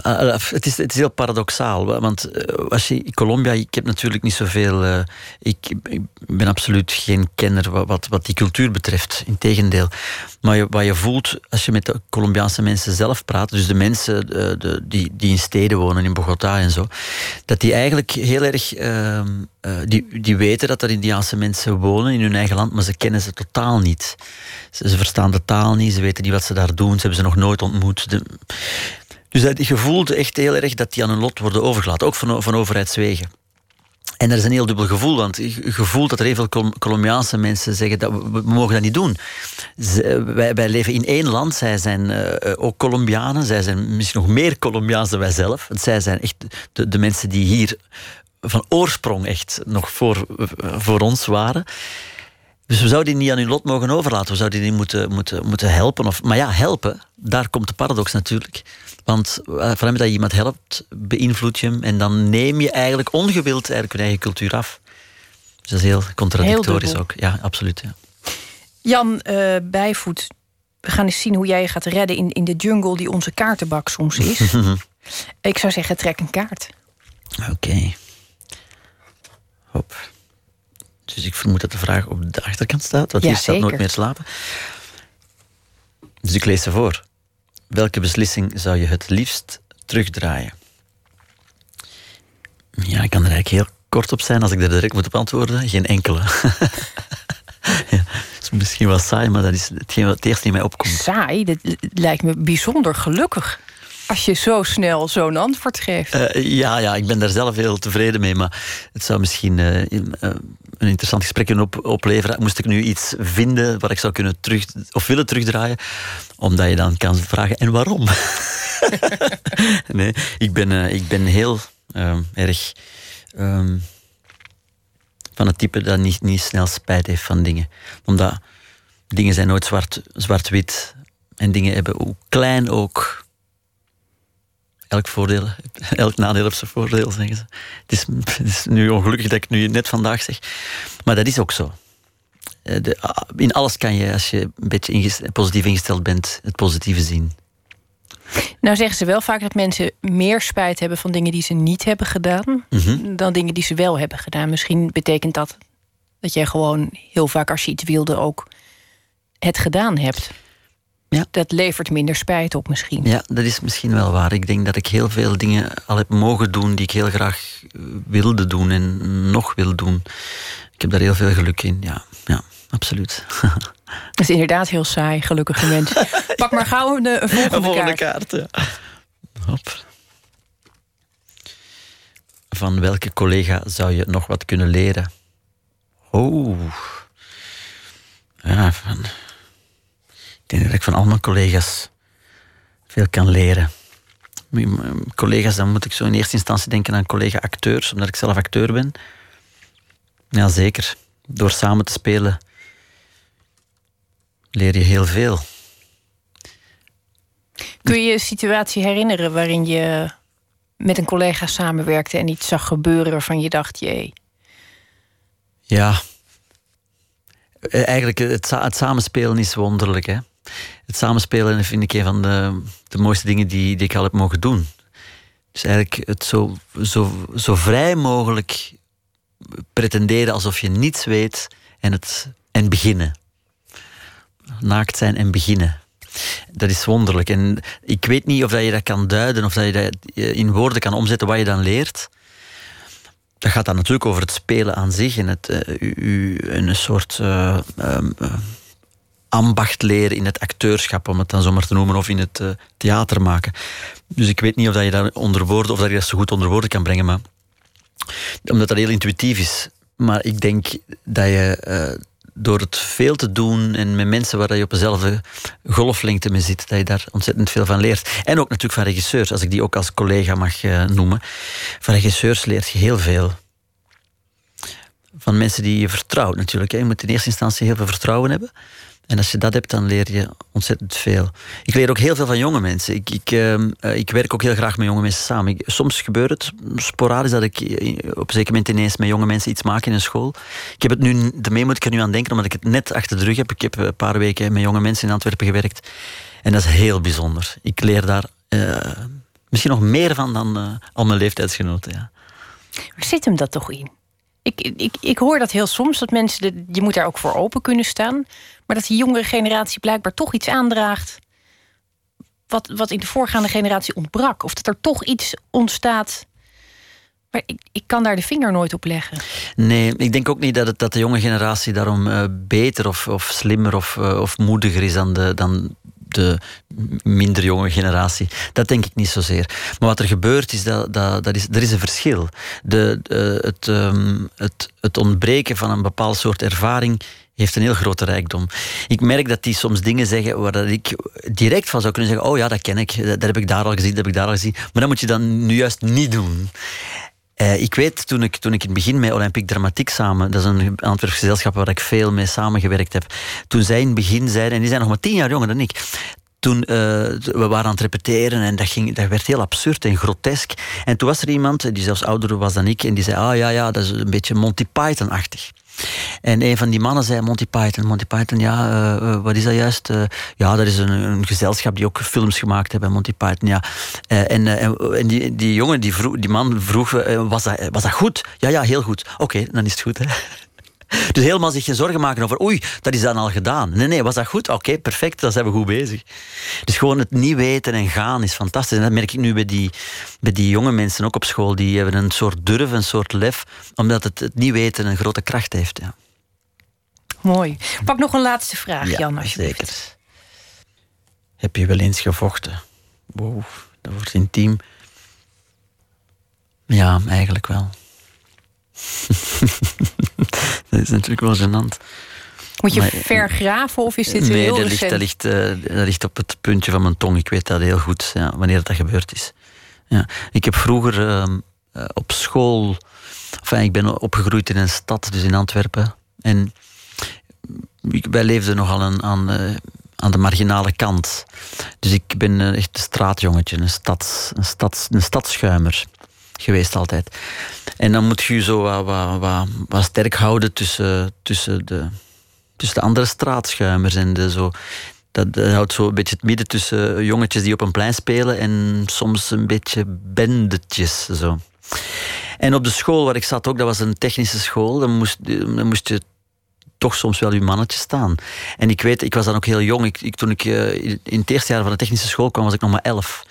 [SPEAKER 12] het, is, het is heel paradoxaal. Want als je Colombia, ik heb natuurlijk niet zoveel. Uh, ik, ik, ben absoluut geen kenner wat, wat die cultuur betreft. Integendeel. Maar je, wat je voelt als je met de Colombiaanse mensen zelf praat, dus de mensen de, die, die in steden wonen, in Bogota en zo, dat die eigenlijk heel erg. Uh, die, die weten dat er Indiaanse mensen wonen in hun eigen land, maar ze kennen ze totaal niet. Ze, ze verstaan de taal niet, ze weten niet wat ze daar doen, ze hebben ze nog nooit ontmoet. De, dus dat, je voelt echt heel erg dat die aan hun lot worden overgelaten, ook van, van overheidswegen. En dat is een heel dubbel gevoel, want je voelt dat er heel veel Colombiaanse mensen zeggen dat we, mogen dat niet doen. wij, wij, leven in één land, zij zijn uh, ook Colombianen, zij zijn misschien nog meer Colombiaans dan wij zelf. Want zij zijn echt de, de mensen die hier van oorsprong echt nog voor, voor ons waren. Dus we zouden die niet aan hun lot mogen overlaten. We zouden die moeten, moeten, moeten helpen. Of, maar ja, helpen, daar komt de paradox natuurlijk. Want uh, dat je iemand helpt, beïnvloed je hem. En dan neem je eigenlijk ongewild eigenlijk je eigen cultuur af. Dus dat is heel contradictorisch ook. Ja, absoluut. Ja.
[SPEAKER 2] Jan uh, Bijvoet, we gaan eens zien hoe jij je gaat redden in, in de jungle die onze kaartenbak soms is. [laughs] Ik zou zeggen, trek een kaart.
[SPEAKER 12] Oké. Okay. Hop. Dus ik vermoed dat de vraag op de achterkant staat, want ja, hier staat nooit meer slapen. Dus ik lees ze voor. Welke beslissing zou je het liefst terugdraaien? Ja, ik kan er eigenlijk heel kort op zijn als ik er direct moet op antwoorden. Geen enkele. [laughs] ja, is misschien wel saai, maar dat is hetgeen wat het eerst in mij opkomt.
[SPEAKER 2] Saai? Dat lijkt me bijzonder gelukkig. Als je zo snel zo'n antwoord geeft.
[SPEAKER 12] Uh, ja, ja, ik ben daar zelf heel tevreden mee. Maar het zou misschien uh, een interessant gesprek kunnen op, opleveren. Moest ik nu iets vinden waar ik zou kunnen terug of willen terugdraaien, omdat je dan kan vragen: en waarom? [laughs] nee, ik ben, ik ben heel uh, erg um, van het type dat niet, niet snel spijt heeft van dingen. Omdat dingen zijn nooit zwart-wit. Zwart en dingen hebben, hoe klein ook elk, voordeel, elk nadeel heeft zijn voordeel, zeggen ze. Het is, het is, nu ongelukkig dat ik het nu net vandaag zeg. Maar dat is ook zo. Eh, de, ah, in alles kan je, als je een beetje positief ingesteld bent, het positieve zien.
[SPEAKER 2] Nou zeggen ze wel vaak dat mensen meer spijt hebben van dingen die ze niet hebben gedaan... Mhm. dan dingen die ze wel hebben gedaan. Misschien betekent dat dat jij gewoon heel vaak als je iets wilde ook het gedaan hebt. Ja. Dat levert minder spijt op misschien.
[SPEAKER 12] Ja, dat is misschien wel waar. Ik denk dat ik heel veel dingen al heb mogen doen die ik heel graag eh, wilde doen en nog wil doen. Ik heb daar heel veel geluk in, ja. Ja, absoluut. [laughs]
[SPEAKER 2] Het is inderdaad heel saai, gelukkige mensen. [laughs] Pak maar gauw een, een volgende, een volgende kaart.
[SPEAKER 12] kaart ja. Hop. Van welke collega zou je nog wat kunnen leren? Oh. Ja, van, ik denk dat ik van al mijn collega's veel kan leren. Mijn collega's, dan moet ik zo in eerste instantie denken aan collega-acteurs, omdat ik zelf acteur ben. Ja, zeker. Door samen te spelen leer je heel veel.
[SPEAKER 2] Kun je je een situatie herinneren waarin je met een collega samenwerkte en iets zag gebeuren waarvan je dacht, jee.
[SPEAKER 12] Ja. Eh, eigenlijk, het, het samenspelen is wonderlijk. Hè? Het samenspelen vind ik een van de, de mooiste dingen die, die ik al heb mogen doen. Dus eigenlijk het zo, zo, zo vrij mogelijk pretenderen alsof je niets weet en, het, en beginnen. Naakt zijn en beginnen. Dat is wonderlijk. En ik weet niet of dat je dat kan duiden of dat je dat in woorden kan omzetten wat je dan leert. Dat gaat dan natuurlijk over het spelen aan zich en het, uh, u, een soort uh, um, ambacht leren in het acteurschap, om het dan zomaar te noemen, of in het uh, theater maken. Dus ik weet niet of dat je dat onder woorden, of dat je dat zo goed onder woorden kan brengen, maar omdat dat heel intuïtief is. Maar ik denk dat je door het veel te doen en met mensen waar je op dezelfde golflengte mee zit, dat je daar ontzettend veel van leert. En ook natuurlijk van regisseurs, als ik die ook als collega mag uh, noemen. Van regisseurs leert je heel veel. Van mensen die je vertrouwt natuurlijk. Je moet in eerste instantie heel veel vertrouwen hebben. En als je dat hebt, dan leer je ontzettend veel. Ik leer ook heel veel van jonge mensen. Ik, ik, uh, ik werk ook heel graag met jonge mensen samen. Ik, soms gebeurt het sporadisch dat ik op een zeker moment ineens met jonge mensen iets maak in een school. Ik heb het nu, daarmee moet ik er nu aan denken, omdat ik het net achter de rug heb. Ik heb een paar weken met jonge mensen in Antwerpen gewerkt. En dat is heel bijzonder. Ik leer daar misschien nog meer van dan al mijn leeftijdsgenoten. Ja.
[SPEAKER 2] Waar zit hem dat toch in? Ik, ik, ik hoor dat heel soms, dat mensen, de, je moet daar ook voor open kunnen staan. Maar dat die jongere generatie blijkbaar toch iets aandraagt. Wat, wat in de voorgaande generatie ontbrak. Of dat er toch iets ontstaat. Maar ik, ik kan daar de vinger nooit op leggen.
[SPEAKER 12] Nee, ik denk ook niet dat, het, dat de jonge generatie daarom uh, beter of, of slimmer of, uh, of moediger is dan de, dan de minder jonge generatie. Dat denk ik niet zozeer. Maar wat er gebeurt is dat, dat, dat is, er is een verschil. De, de het, um, het, het ontbreken van een bepaald soort ervaring heeft een heel grote rijkdom. Ik merk dat die soms dingen zeggen waar dat ik direct van zou kunnen zeggen: Oh ja, dat ken ik, dat heb ik daar al gezien, dat heb ik daar al gezien. Maar dat moet je dan nu juist niet doen. Uh, ik weet, toen ik, toen ik in het begin met Olympique Dramatiek samen, dat is een Antwerps gezelschap waar ik veel mee samengewerkt heb, toen zij in het begin zeiden, en die zijn nog maar tien jaar jonger dan ik, toen uh, we waren aan het repeteren en dat, ging, dat werd heel absurd en grotesk. En toen was er iemand, die zelfs ouder was dan ik, en die zei, ah ja, ja, dat is een beetje Monty Python-achtig. En een van die mannen zei Monty Python. Monty Python, ja, uh, wat is dat juist? Uh, ja, dat is een, een, gezelschap die ook films gemaakt hebben, Monty Python, ja. En, die, die jongen, die, vroeg, die man vroeg, was, dat, was dat goed? Ja, ja, heel goed. Oké, dan is het goed, hè. [laughs] Dus helemaal zich geen zorgen maken over, oei, dat is dan al gedaan. Nee, nee, was dat goed? Oké, okay, perfect, dan zijn we goed bezig. Dus gewoon het niet weten en gaan is fantastisch. En dat merk ik nu bij die, bij die jonge mensen ook op school. Die hebben een soort durf, een soort lef, omdat het, het niet weten een grote kracht heeft. Ja.
[SPEAKER 2] Mooi. Pak nog een laatste vraag, ja, Jan, alsjeblieft. Zeker.
[SPEAKER 12] Heb je wel eens gevochten? Wow, dat wordt intiem. Ja, eigenlijk wel. [laughs] dat is natuurlijk wel gênant.
[SPEAKER 2] Moet je maar, vergraven of is dit
[SPEAKER 12] nee,
[SPEAKER 2] heel
[SPEAKER 12] dat ligt, dat, ligt, uh, dat ligt op het puntje van mijn tong. Ik weet dat heel goed, ja, wanneer dat gebeurd is. Ja. Ik heb vroeger uh, op school... Enfin, ik ben opgegroeid in een stad, dus in Antwerpen. En wij leefden nogal aan, aan, uh, aan de marginale kant. Dus ik ben echt een straatjongetje, een, stads, een, stads, een stadsschuimer geweest altijd. En dan moet je je zo wat, wat, wat, wat sterk houden tussen, tussen, de, tussen de andere straatschuimers. En de, zo, dat, dat houdt zo een beetje het midden tussen jongetjes die op een plein spelen en soms een beetje bendetjes. Zo. En op de school waar ik zat ook, dat was een technische school, dan moest, dan moest je toch soms wel uw mannetje staan. En ik weet, ik was dan ook heel jong. Ik, toen ik uh, in het eerste jaar van de technische school kwam, was ik nog maar elf.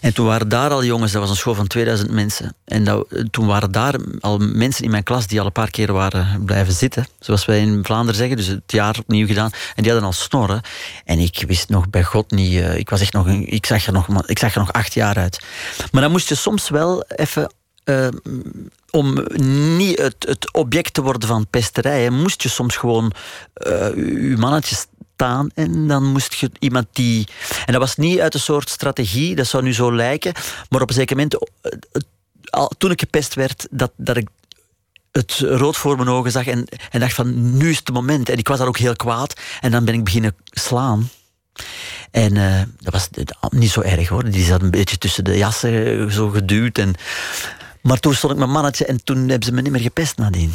[SPEAKER 12] En toen waren daar al jongens, dat was een school van 2000 mensen. En dat, toen waren daar al mensen in mijn klas die al een paar keer waren blijven zitten. Zoals wij in Vlaanderen zeggen, dus het jaar opnieuw gedaan. En die hadden al snorren. En ik wist nog bij God niet, uh, ik, was echt nog ik, zag er nog, ik zag er nog acht jaar uit. Maar dan moest je soms wel even eh, om niet het, het, object te worden van pesterij, moest je soms gewoon je mannetje staan en dan moest je iemand die. En dat was niet uit een soort strategie, dat zou nu zo lijken, maar op een zeker moment, uh, toen ik gepest werd, dat, dat ik het rood voor mijn ogen zag en, en dacht van nu is het moment. En ik was daar ook heel kwaad en dan ben ik beginnen slaan. En uh, dat was niet zo erg hoor. Die zat een beetje tussen de jassen zo geduwd. En... Maar toen stond ik mijn mannetje en toen hebben ze me niet meer gepest nadien.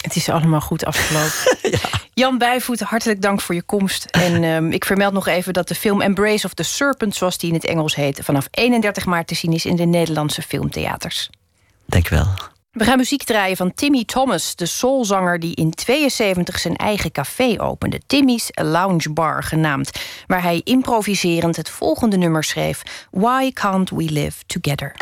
[SPEAKER 13] Het is allemaal goed afgelopen. [laughs] ja. Jan Bijvoet, hartelijk dank voor je komst. En um, [laughs] ik vermeld nog even dat de film Embrace of the Serpent... zoals die in het Engels heet... vanaf 31 maart te zien is in de Nederlandse filmtheaters.
[SPEAKER 12] Dank wel.
[SPEAKER 13] We gaan muziek draaien van Timmy Thomas, de soulzanger die in 72 zijn eigen café opende, Timmy's Lounge Bar genaamd, waar hij improviserend het volgende nummer schreef: Why Can't We Live Together?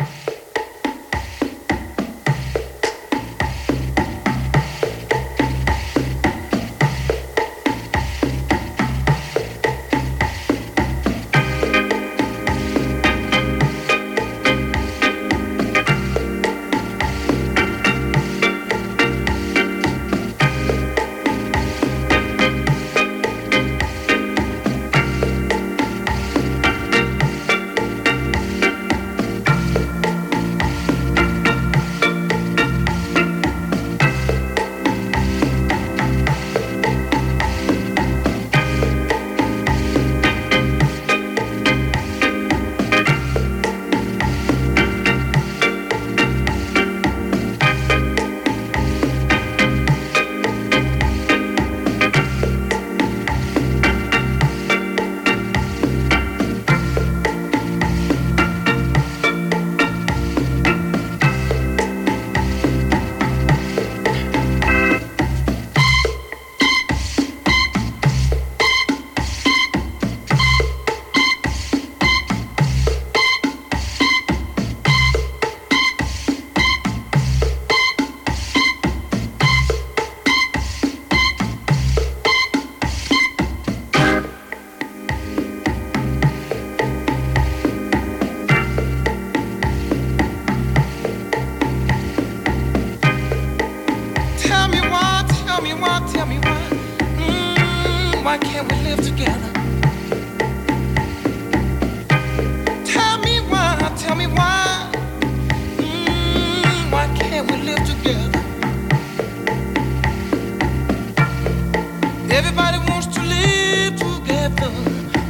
[SPEAKER 13] Everybody wants to live together.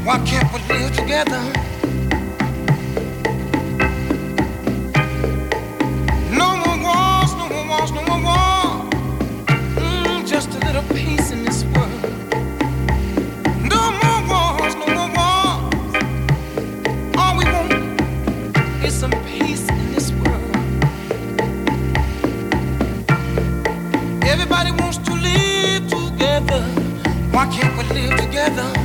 [SPEAKER 13] Why can't we live together? can't we live together?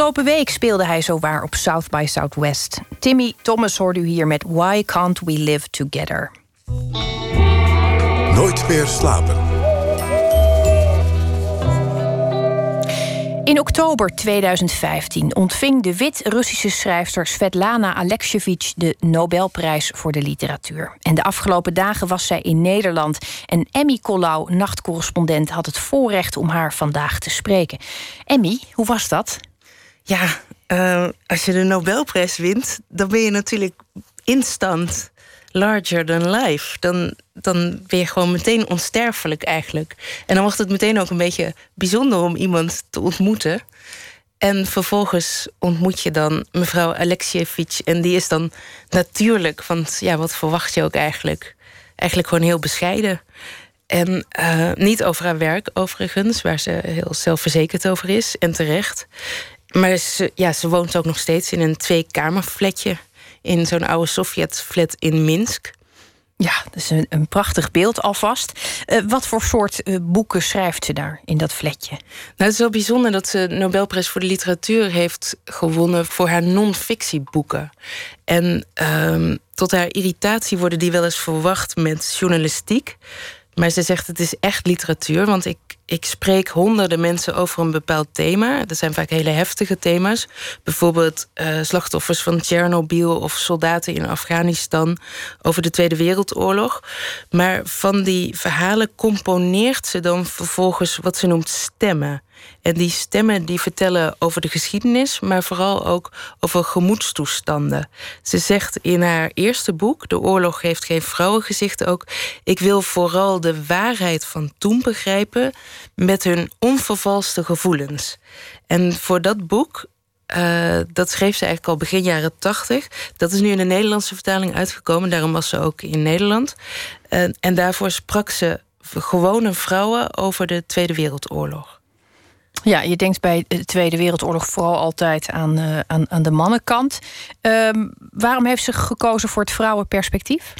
[SPEAKER 2] Afgelopen week speelde hij zowaar op South by Southwest. Timmy Thomas hoorde u hier met Why Can't We Live Together?
[SPEAKER 1] Nooit meer slapen.
[SPEAKER 2] In oktober 2015 ontving de Wit-Russische schrijfster Svetlana Alexievich de Nobelprijs voor de literatuur. En de afgelopen dagen was zij in Nederland. En Emmy Collau, nachtcorrespondent, had het voorrecht om haar vandaag te spreken. Emmy, hoe was dat?
[SPEAKER 14] Ja, uh, als je de Nobelprijs wint, dan ben je natuurlijk instant larger than life. Dan, dan ben je gewoon meteen onsterfelijk eigenlijk. En dan was het meteen ook een beetje bijzonder om iemand te ontmoeten. En vervolgens ontmoet je dan mevrouw Alexievich. En die is dan natuurlijk, want ja, wat verwacht je ook eigenlijk? Eigenlijk gewoon heel bescheiden. En uh, niet over haar werk, overigens, waar ze heel zelfverzekerd over is en terecht. Maar ze, ja, ze woont ook nog steeds in een tweekamerfletje in zo'n oude Sovjet-flat in Minsk.
[SPEAKER 2] Ja, dat is een, een prachtig beeld alvast. Uh, wat voor soort uh, boeken schrijft ze daar in dat flatje? Nou,
[SPEAKER 14] het is wel bijzonder dat ze de Nobelprijs voor de literatuur heeft gewonnen voor haar non-fictieboeken. En uh, tot haar irritatie worden die wel eens verwacht met journalistiek. Maar ze zegt het is echt literatuur, want ik, ik spreek honderden mensen over een bepaald thema. Dat zijn vaak hele heftige thema's. Bijvoorbeeld uh, slachtoffers van Tsjernobyl of soldaten in Afghanistan over de Tweede Wereldoorlog. Maar van die verhalen componeert ze dan vervolgens wat ze noemt stemmen. En die stemmen die vertellen over de geschiedenis, maar vooral ook over gemoedstoestanden. Ze zegt in haar eerste boek, De oorlog heeft geen vrouwengezicht ook, ik wil vooral de waarheid van toen begrijpen met hun onvervalste gevoelens. En voor dat boek uh, dat schreef ze eigenlijk al begin jaren tachtig. Dat is nu in de Nederlandse vertaling uitgekomen. Daarom was ze ook in Nederland. Uh, en daarvoor sprak ze gewone vrouwen over de Tweede Wereldoorlog.
[SPEAKER 2] Ja, je denkt bij de Tweede Wereldoorlog vooral altijd aan, uh, aan, aan de mannenkant. Uh, waarom heeft ze gekozen voor het vrouwenperspectief?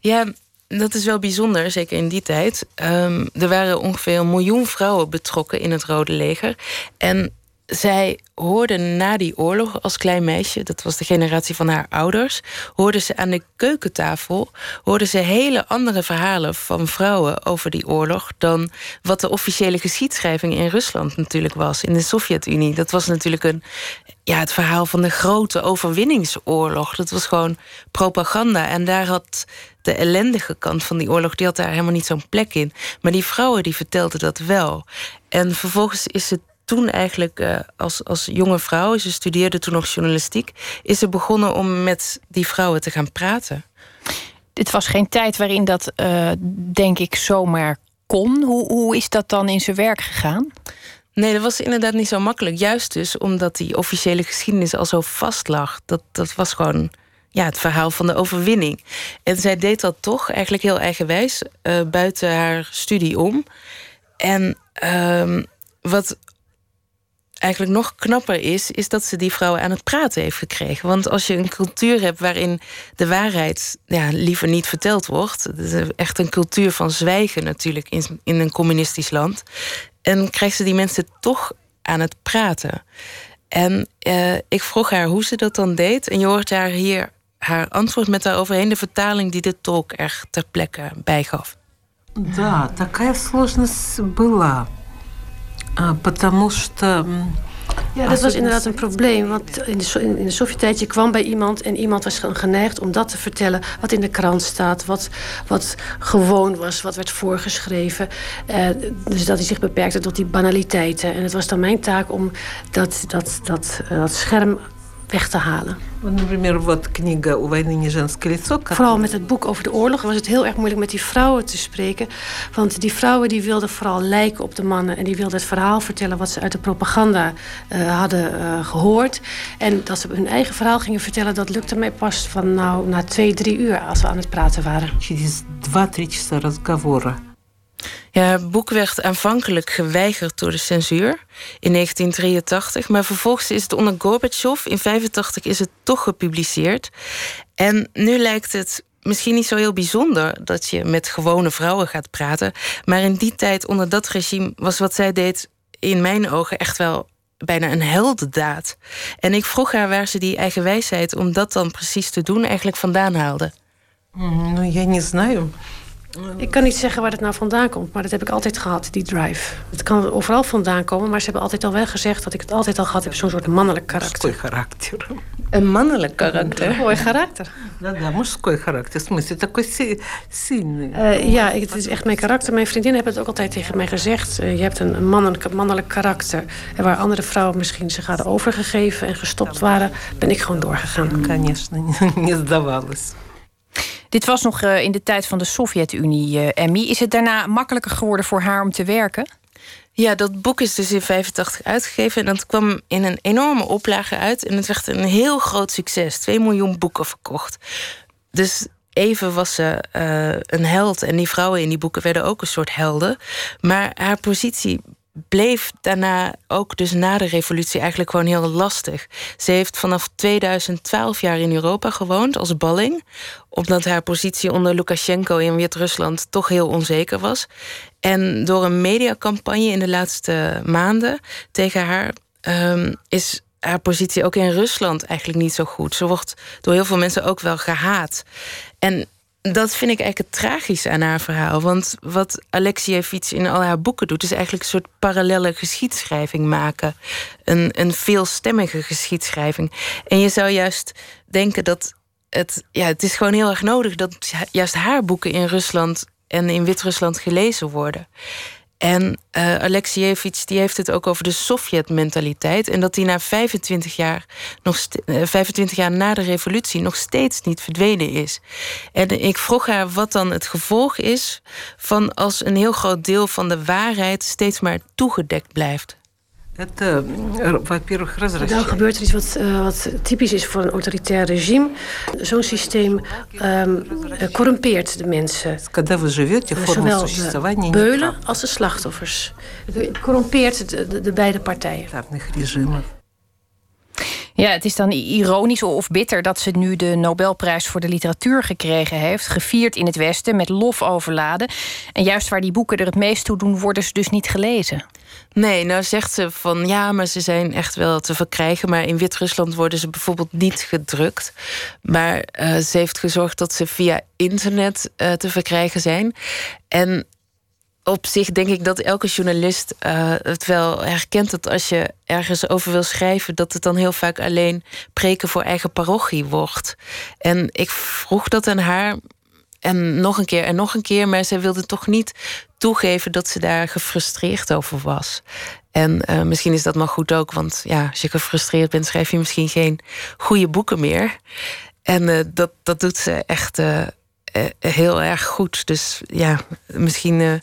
[SPEAKER 14] Ja, dat is wel bijzonder, zeker in die tijd. Um, er waren ongeveer een miljoen vrouwen betrokken in het Rode Leger. En zij hoorde na die oorlog als klein meisje, dat was de generatie van haar ouders, hoorde ze aan de keukentafel hoorde ze hele andere verhalen van vrouwen over die oorlog dan wat de officiële geschiedschrijving in Rusland natuurlijk was, in de Sovjet-Unie. Dat was natuurlijk een, ja, het verhaal van de grote overwinningsoorlog. Dat was gewoon propaganda. En daar had de ellendige kant van die oorlog, die had daar helemaal niet zo'n plek in. Maar die vrouwen die vertelden dat wel. En vervolgens is het toen eigenlijk uh, als, als jonge vrouw, ze studeerde toen nog journalistiek, is ze begonnen om met die vrouwen te gaan praten.
[SPEAKER 2] Dit was geen tijd waarin dat, uh, denk ik, zomaar kon. Hoe, hoe is dat dan in zijn werk gegaan?
[SPEAKER 14] Nee, dat was inderdaad niet zo makkelijk. Juist dus omdat die officiële geschiedenis al zo vast lag. Dat, dat was gewoon ja, het verhaal van de overwinning. En zij deed dat toch eigenlijk heel eigenwijs, uh, buiten haar studie om. En uh, wat eigenlijk nog knapper is, is dat ze die vrouwen aan het praten heeft gekregen. Want als je een cultuur hebt waarin de waarheid ja, liever niet verteld wordt, echt een cultuur van zwijgen natuurlijk in, in een communistisch land, en krijgt ze die mensen toch aan het praten. En uh, ik vroeg haar hoe ze dat dan deed. En je hoort haar hier haar antwoord met daaroverheen de vertaling die de tolk er ter plekke bijgaf.
[SPEAKER 15] Да, такая сложность была. Потому что
[SPEAKER 16] ja, dat was inderdaad een probleem. Want in de, in de Sovjet-tijd, je kwam bij iemand... en iemand was geneigd om dat te vertellen wat in de krant staat... wat, wat gewoon was, wat werd voorgeschreven. Uh, dus dat hij zich beperkte tot die banaliteiten. En het was dan mijn taak om dat, dat, dat, uh, dat scherm weg te halen. Vooral met het boek over de oorlog was het heel erg moeilijk met die vrouwen te spreken. Want die vrouwen die wilden vooral lijken op de mannen. En die wilden het verhaal vertellen wat ze uit de propaganda uh, hadden uh, gehoord. En dat ze hun eigen verhaal gingen vertellen, dat lukte mij pas van nou, na twee, drie uur als we aan het praten waren.
[SPEAKER 15] Через два-три часа разговора.
[SPEAKER 14] Ja, het boek werd aanvankelijk geweigerd door de censuur in 1983. Maar vervolgens is het onder Gorbachev in 85 is het toch gepubliceerd. En nu lijkt het misschien niet zo heel bijzonder dat je met gewone vrouwen gaat praten. Maar in die tijd, onder dat regime, was wat zij deed in mijn ogen echt wel bijna een heldendaad. En ik vroeg haar waar ze die eigen wijsheid om dat dan precies te doen eigenlijk vandaan haalde.
[SPEAKER 15] Ну, я не знаю.
[SPEAKER 16] Ik kan niet zeggen waar het nou vandaan komt, maar dat heb ik altijd gehad, die drive. Het kan overal vandaan komen, maar ze hebben altijd al wel gezegd dat ik het altijd al gehad heb, zo'n soort mannelijk karakter.
[SPEAKER 15] характер.
[SPEAKER 14] Een mannelijk karakter?
[SPEAKER 16] Mooi karakter.
[SPEAKER 15] Да, да, мужской характер. В смысле, такой си- сильный.
[SPEAKER 16] Eh, ja, ik, het is echt mijn karakter. Mijn vriendinnen hebben het ook altijd tegen mij gezegd. Eh, je hebt een, een mannelijk, mannelijk karakter. En waar andere vrouwen misschien zich hadden overgegeven en gestopt waren, ben ik gewoon doorgegaan.
[SPEAKER 15] Конечно, не [laughs] сдавалась.
[SPEAKER 2] Dit was nog eh, in de tijd van de Sovjet-Unie, eh, Emmy. Is het daarna makkelijker geworden voor haar om te werken?
[SPEAKER 14] Ja, dat boek is dus in 85 uitgegeven. En dat kwam in een enorme oplage uit. En het werd een heel groot succes. 2 miljoen boeken verkocht. Dus even was ze eh, een held. En die vrouwen in die boeken werden ook een soort helden. Maar haar positie bleef daarna ook dus na de revolutie eigenlijk gewoon heel lastig. Ze heeft vanaf 2012 jaar in Europa gewoond als balling, omdat haar positie onder Lukashenko in Wit-Rusland toch heel onzeker was. En door een mediacampagne in de laatste maanden tegen haar ehm, is haar positie ook in Rusland eigenlijk niet zo goed. Ze wordt door heel veel mensen ook wel gehaat. En dat vind ik eigenlijk het tragische aan haar verhaal. Want wat Alexievich in al haar boeken doet, is eigenlijk een soort parallele geschiedschrijving maken. Een, een veelstemmige geschiedschrijving. En je zou juist denken dat het, ja, het is gewoon heel erg nodig dat juist haar boeken in Rusland en in Wit-Rusland gelezen worden. En uh, Alexievich die heeft het ook over de Sovjet-mentaliteit. En dat die na 25 jaar, nog st- uh, 25 jaar na de revolutie nog steeds niet verdwenen is. En ik vroeg haar wat dan het gevolg is van als een heel groot deel van de waarheid steeds maar toegedekt blijft.
[SPEAKER 15] Het,
[SPEAKER 16] Dan gebeurt er iets wat, eh, wat, typisch is voor een autoritair regime. Zo'n systeem um, corrumpeert de mensen.
[SPEAKER 15] Eh,
[SPEAKER 16] zowel de beulen als de slachtoffers. Het corrumpeert de, de, beide partijen.
[SPEAKER 2] Ja, het is dan ironisch of bitter dat ze nu de Nobelprijs voor de literatuur gekregen heeft. Gevierd in het Westen, met lof overladen. En juist waar die boeken er het meest toe doen, worden ze dus niet gelezen.
[SPEAKER 14] Nee, nou zegt ze van ja, maar ze zijn echt wel te verkrijgen. Maar in Wit-Rusland worden ze bijvoorbeeld niet gedrukt. Maar uh, ze heeft gezorgd dat ze via internet uh, te verkrijgen zijn. En op zich denk ik dat elke journalist uh, het wel herkent dat als je ergens over wil schrijven, dat het dan heel vaak alleen preken voor eigen parochie wordt. En ik vroeg dat aan haar. En nog een keer en nog een keer, maar zij wilde toch niet toegeven dat ze daar gefrustreerd over was. En uh, misschien is dat maar goed ook, want ja, als je gefrustreerd bent, schrijf je misschien geen goede boeken meer. En uh, dat, dat doet ze echt uh, heel erg goed. Dus ja, misschien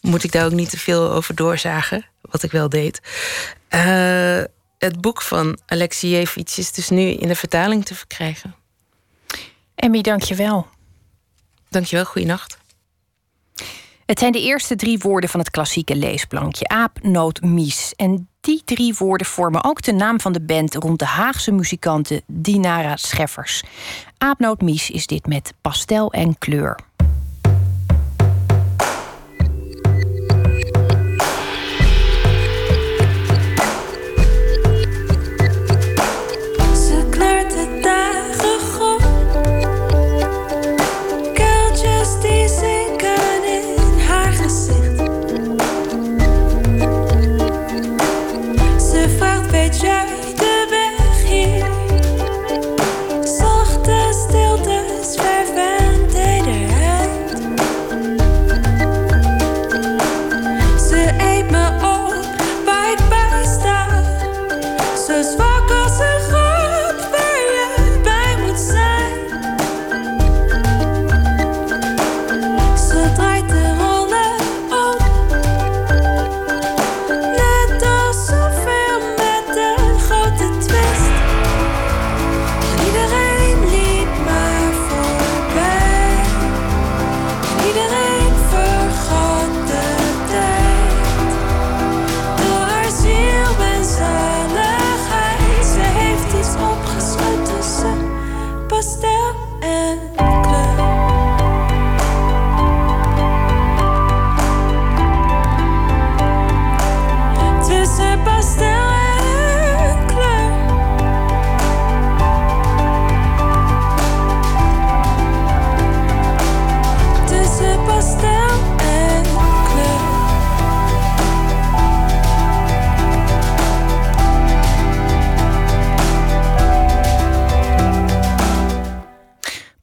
[SPEAKER 14] moet ik daar ook niet te veel over doorzagen, wat ik wel deed. het boek van Alexievich is dus nu in de vertaling te verkrijgen.
[SPEAKER 2] Emmy, dank je wel.
[SPEAKER 14] Dank je wel, goeienacht.
[SPEAKER 2] Het zijn de eerste drie woorden van het klassieke leesplankje: aap, noot, mies. En die drie woorden vormen ook de naam van de band rond de Haagse muzikante Dinara Scheffers. Aapnoot Mies is dit met pastel en kleur.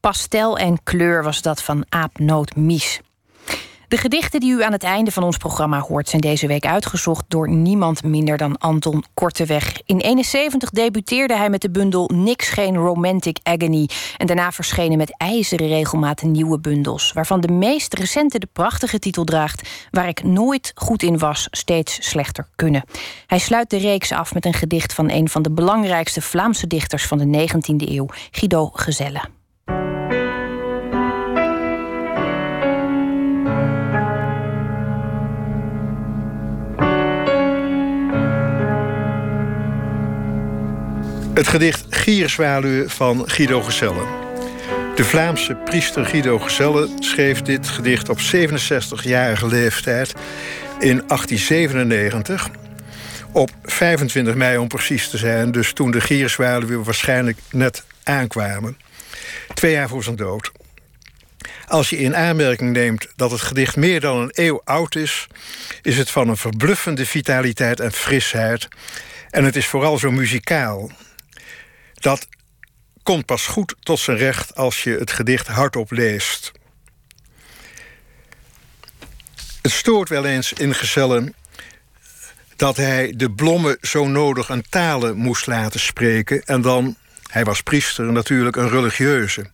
[SPEAKER 2] Pastel en kleur was dat van Aapnoot Mies. De gedichten die u aan het einde van ons programma hoort... zijn deze week uitgezocht door niemand minder dan Anton Korteweg. In 71 debuteerde hij met de bundel Niks geen romantic agony... en daarna verschenen met ijzeren regelmaat nieuwe bundels... waarvan de meest recente de prachtige titel draagt... Waar ik nooit goed in was, steeds slechter kunnen. Hij sluit de reeks af met een gedicht van een van de belangrijkste Vlaamse dichters van de 19e eeuw, Guido Gezelle.
[SPEAKER 17] Het gedicht Gierzwaluwe van Guido Gezelle. De Vlaamse priester Guido Gezelle schreef dit gedicht op 67-jarige leeftijd in 1897. Op 25 mei om precies te zijn, dus toen de Gierzwaluwe waarschijnlijk net aankwamen. Twee jaar voor zijn dood. Als je in aanmerking neemt dat het gedicht meer dan een eeuw oud is, is het van een verbluffende vitaliteit en frisheid. En het is vooral zo muzikaal dat komt pas goed tot zijn recht als je het gedicht hardop leest. Het stoort wel eens in gezellen dat hij de blommen zo nodig een talen moest laten spreken en dan, hij was priester natuurlijk, een religieuze.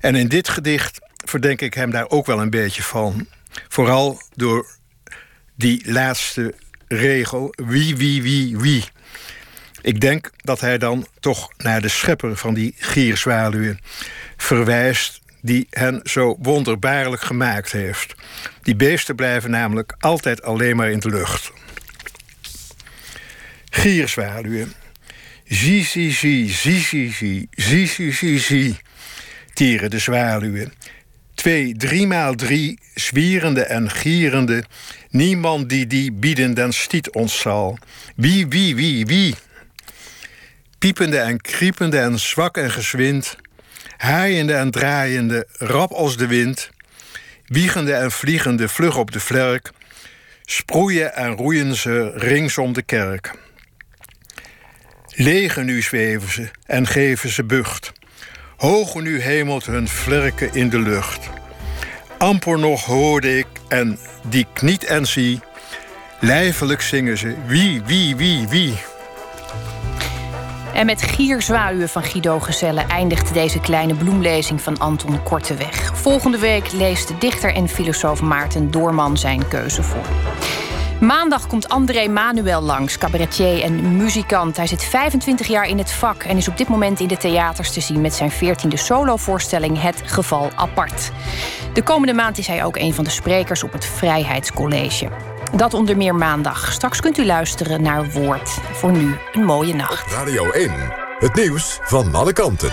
[SPEAKER 17] En in dit gedicht verdenk ik hem daar ook wel een beetje van. Vooral door die laatste regel, wie, wie, wie, wie. Ik denk dat hij dan toch naar de schepper van die gierzwaluwen verwijst die hen zo wonderbaarlijk gemaakt heeft. Die beesten blijven namelijk altijd alleen maar in de lucht. Gierzwaluwen. Zie, zie, zie, zie, zie, zie, zie, zie, zie, zie. Tieren de zwaluwen. Twee, driemaal drie, zwierende en gierende. Niemand die die bieden den stiet ons zal. Wie, wie, wie, wie piepende en kriepende en zwak en gezwind, haaiende en draaiende, rap als de wind, wiegende en vliegende vlug op de vlerk, sproeien en roeien ze rings om de kerk. Lege nu zweven ze en geven ze bucht. Hoog nu hemelt hun vlerken in de lucht. Amper nog hoorde ik en die kniet en zie. Lijfelijk zingen ze wie, wie, wie, wie.
[SPEAKER 2] En met Gierzwaluwen van Guido Gezelle eindigt deze kleine bloemlezing van Anton Korteweg. Volgende week leest de dichter en filosoof Maarten Doorman zijn keuze voor. Maandag komt André Manuel langs, cabaretier en muzikant. Hij zit 25 jaar in het vak en is op dit moment in de theaters te zien met zijn 14e solovoorstelling Het Geval Apart. De komende maand is hij ook een van de sprekers op het Vrijheidscollege. Dat onder meer maandag. Straks kunt u luisteren naar Woord. Voor nu een mooie nacht.
[SPEAKER 1] Radio 1, het nieuws van alle kanten.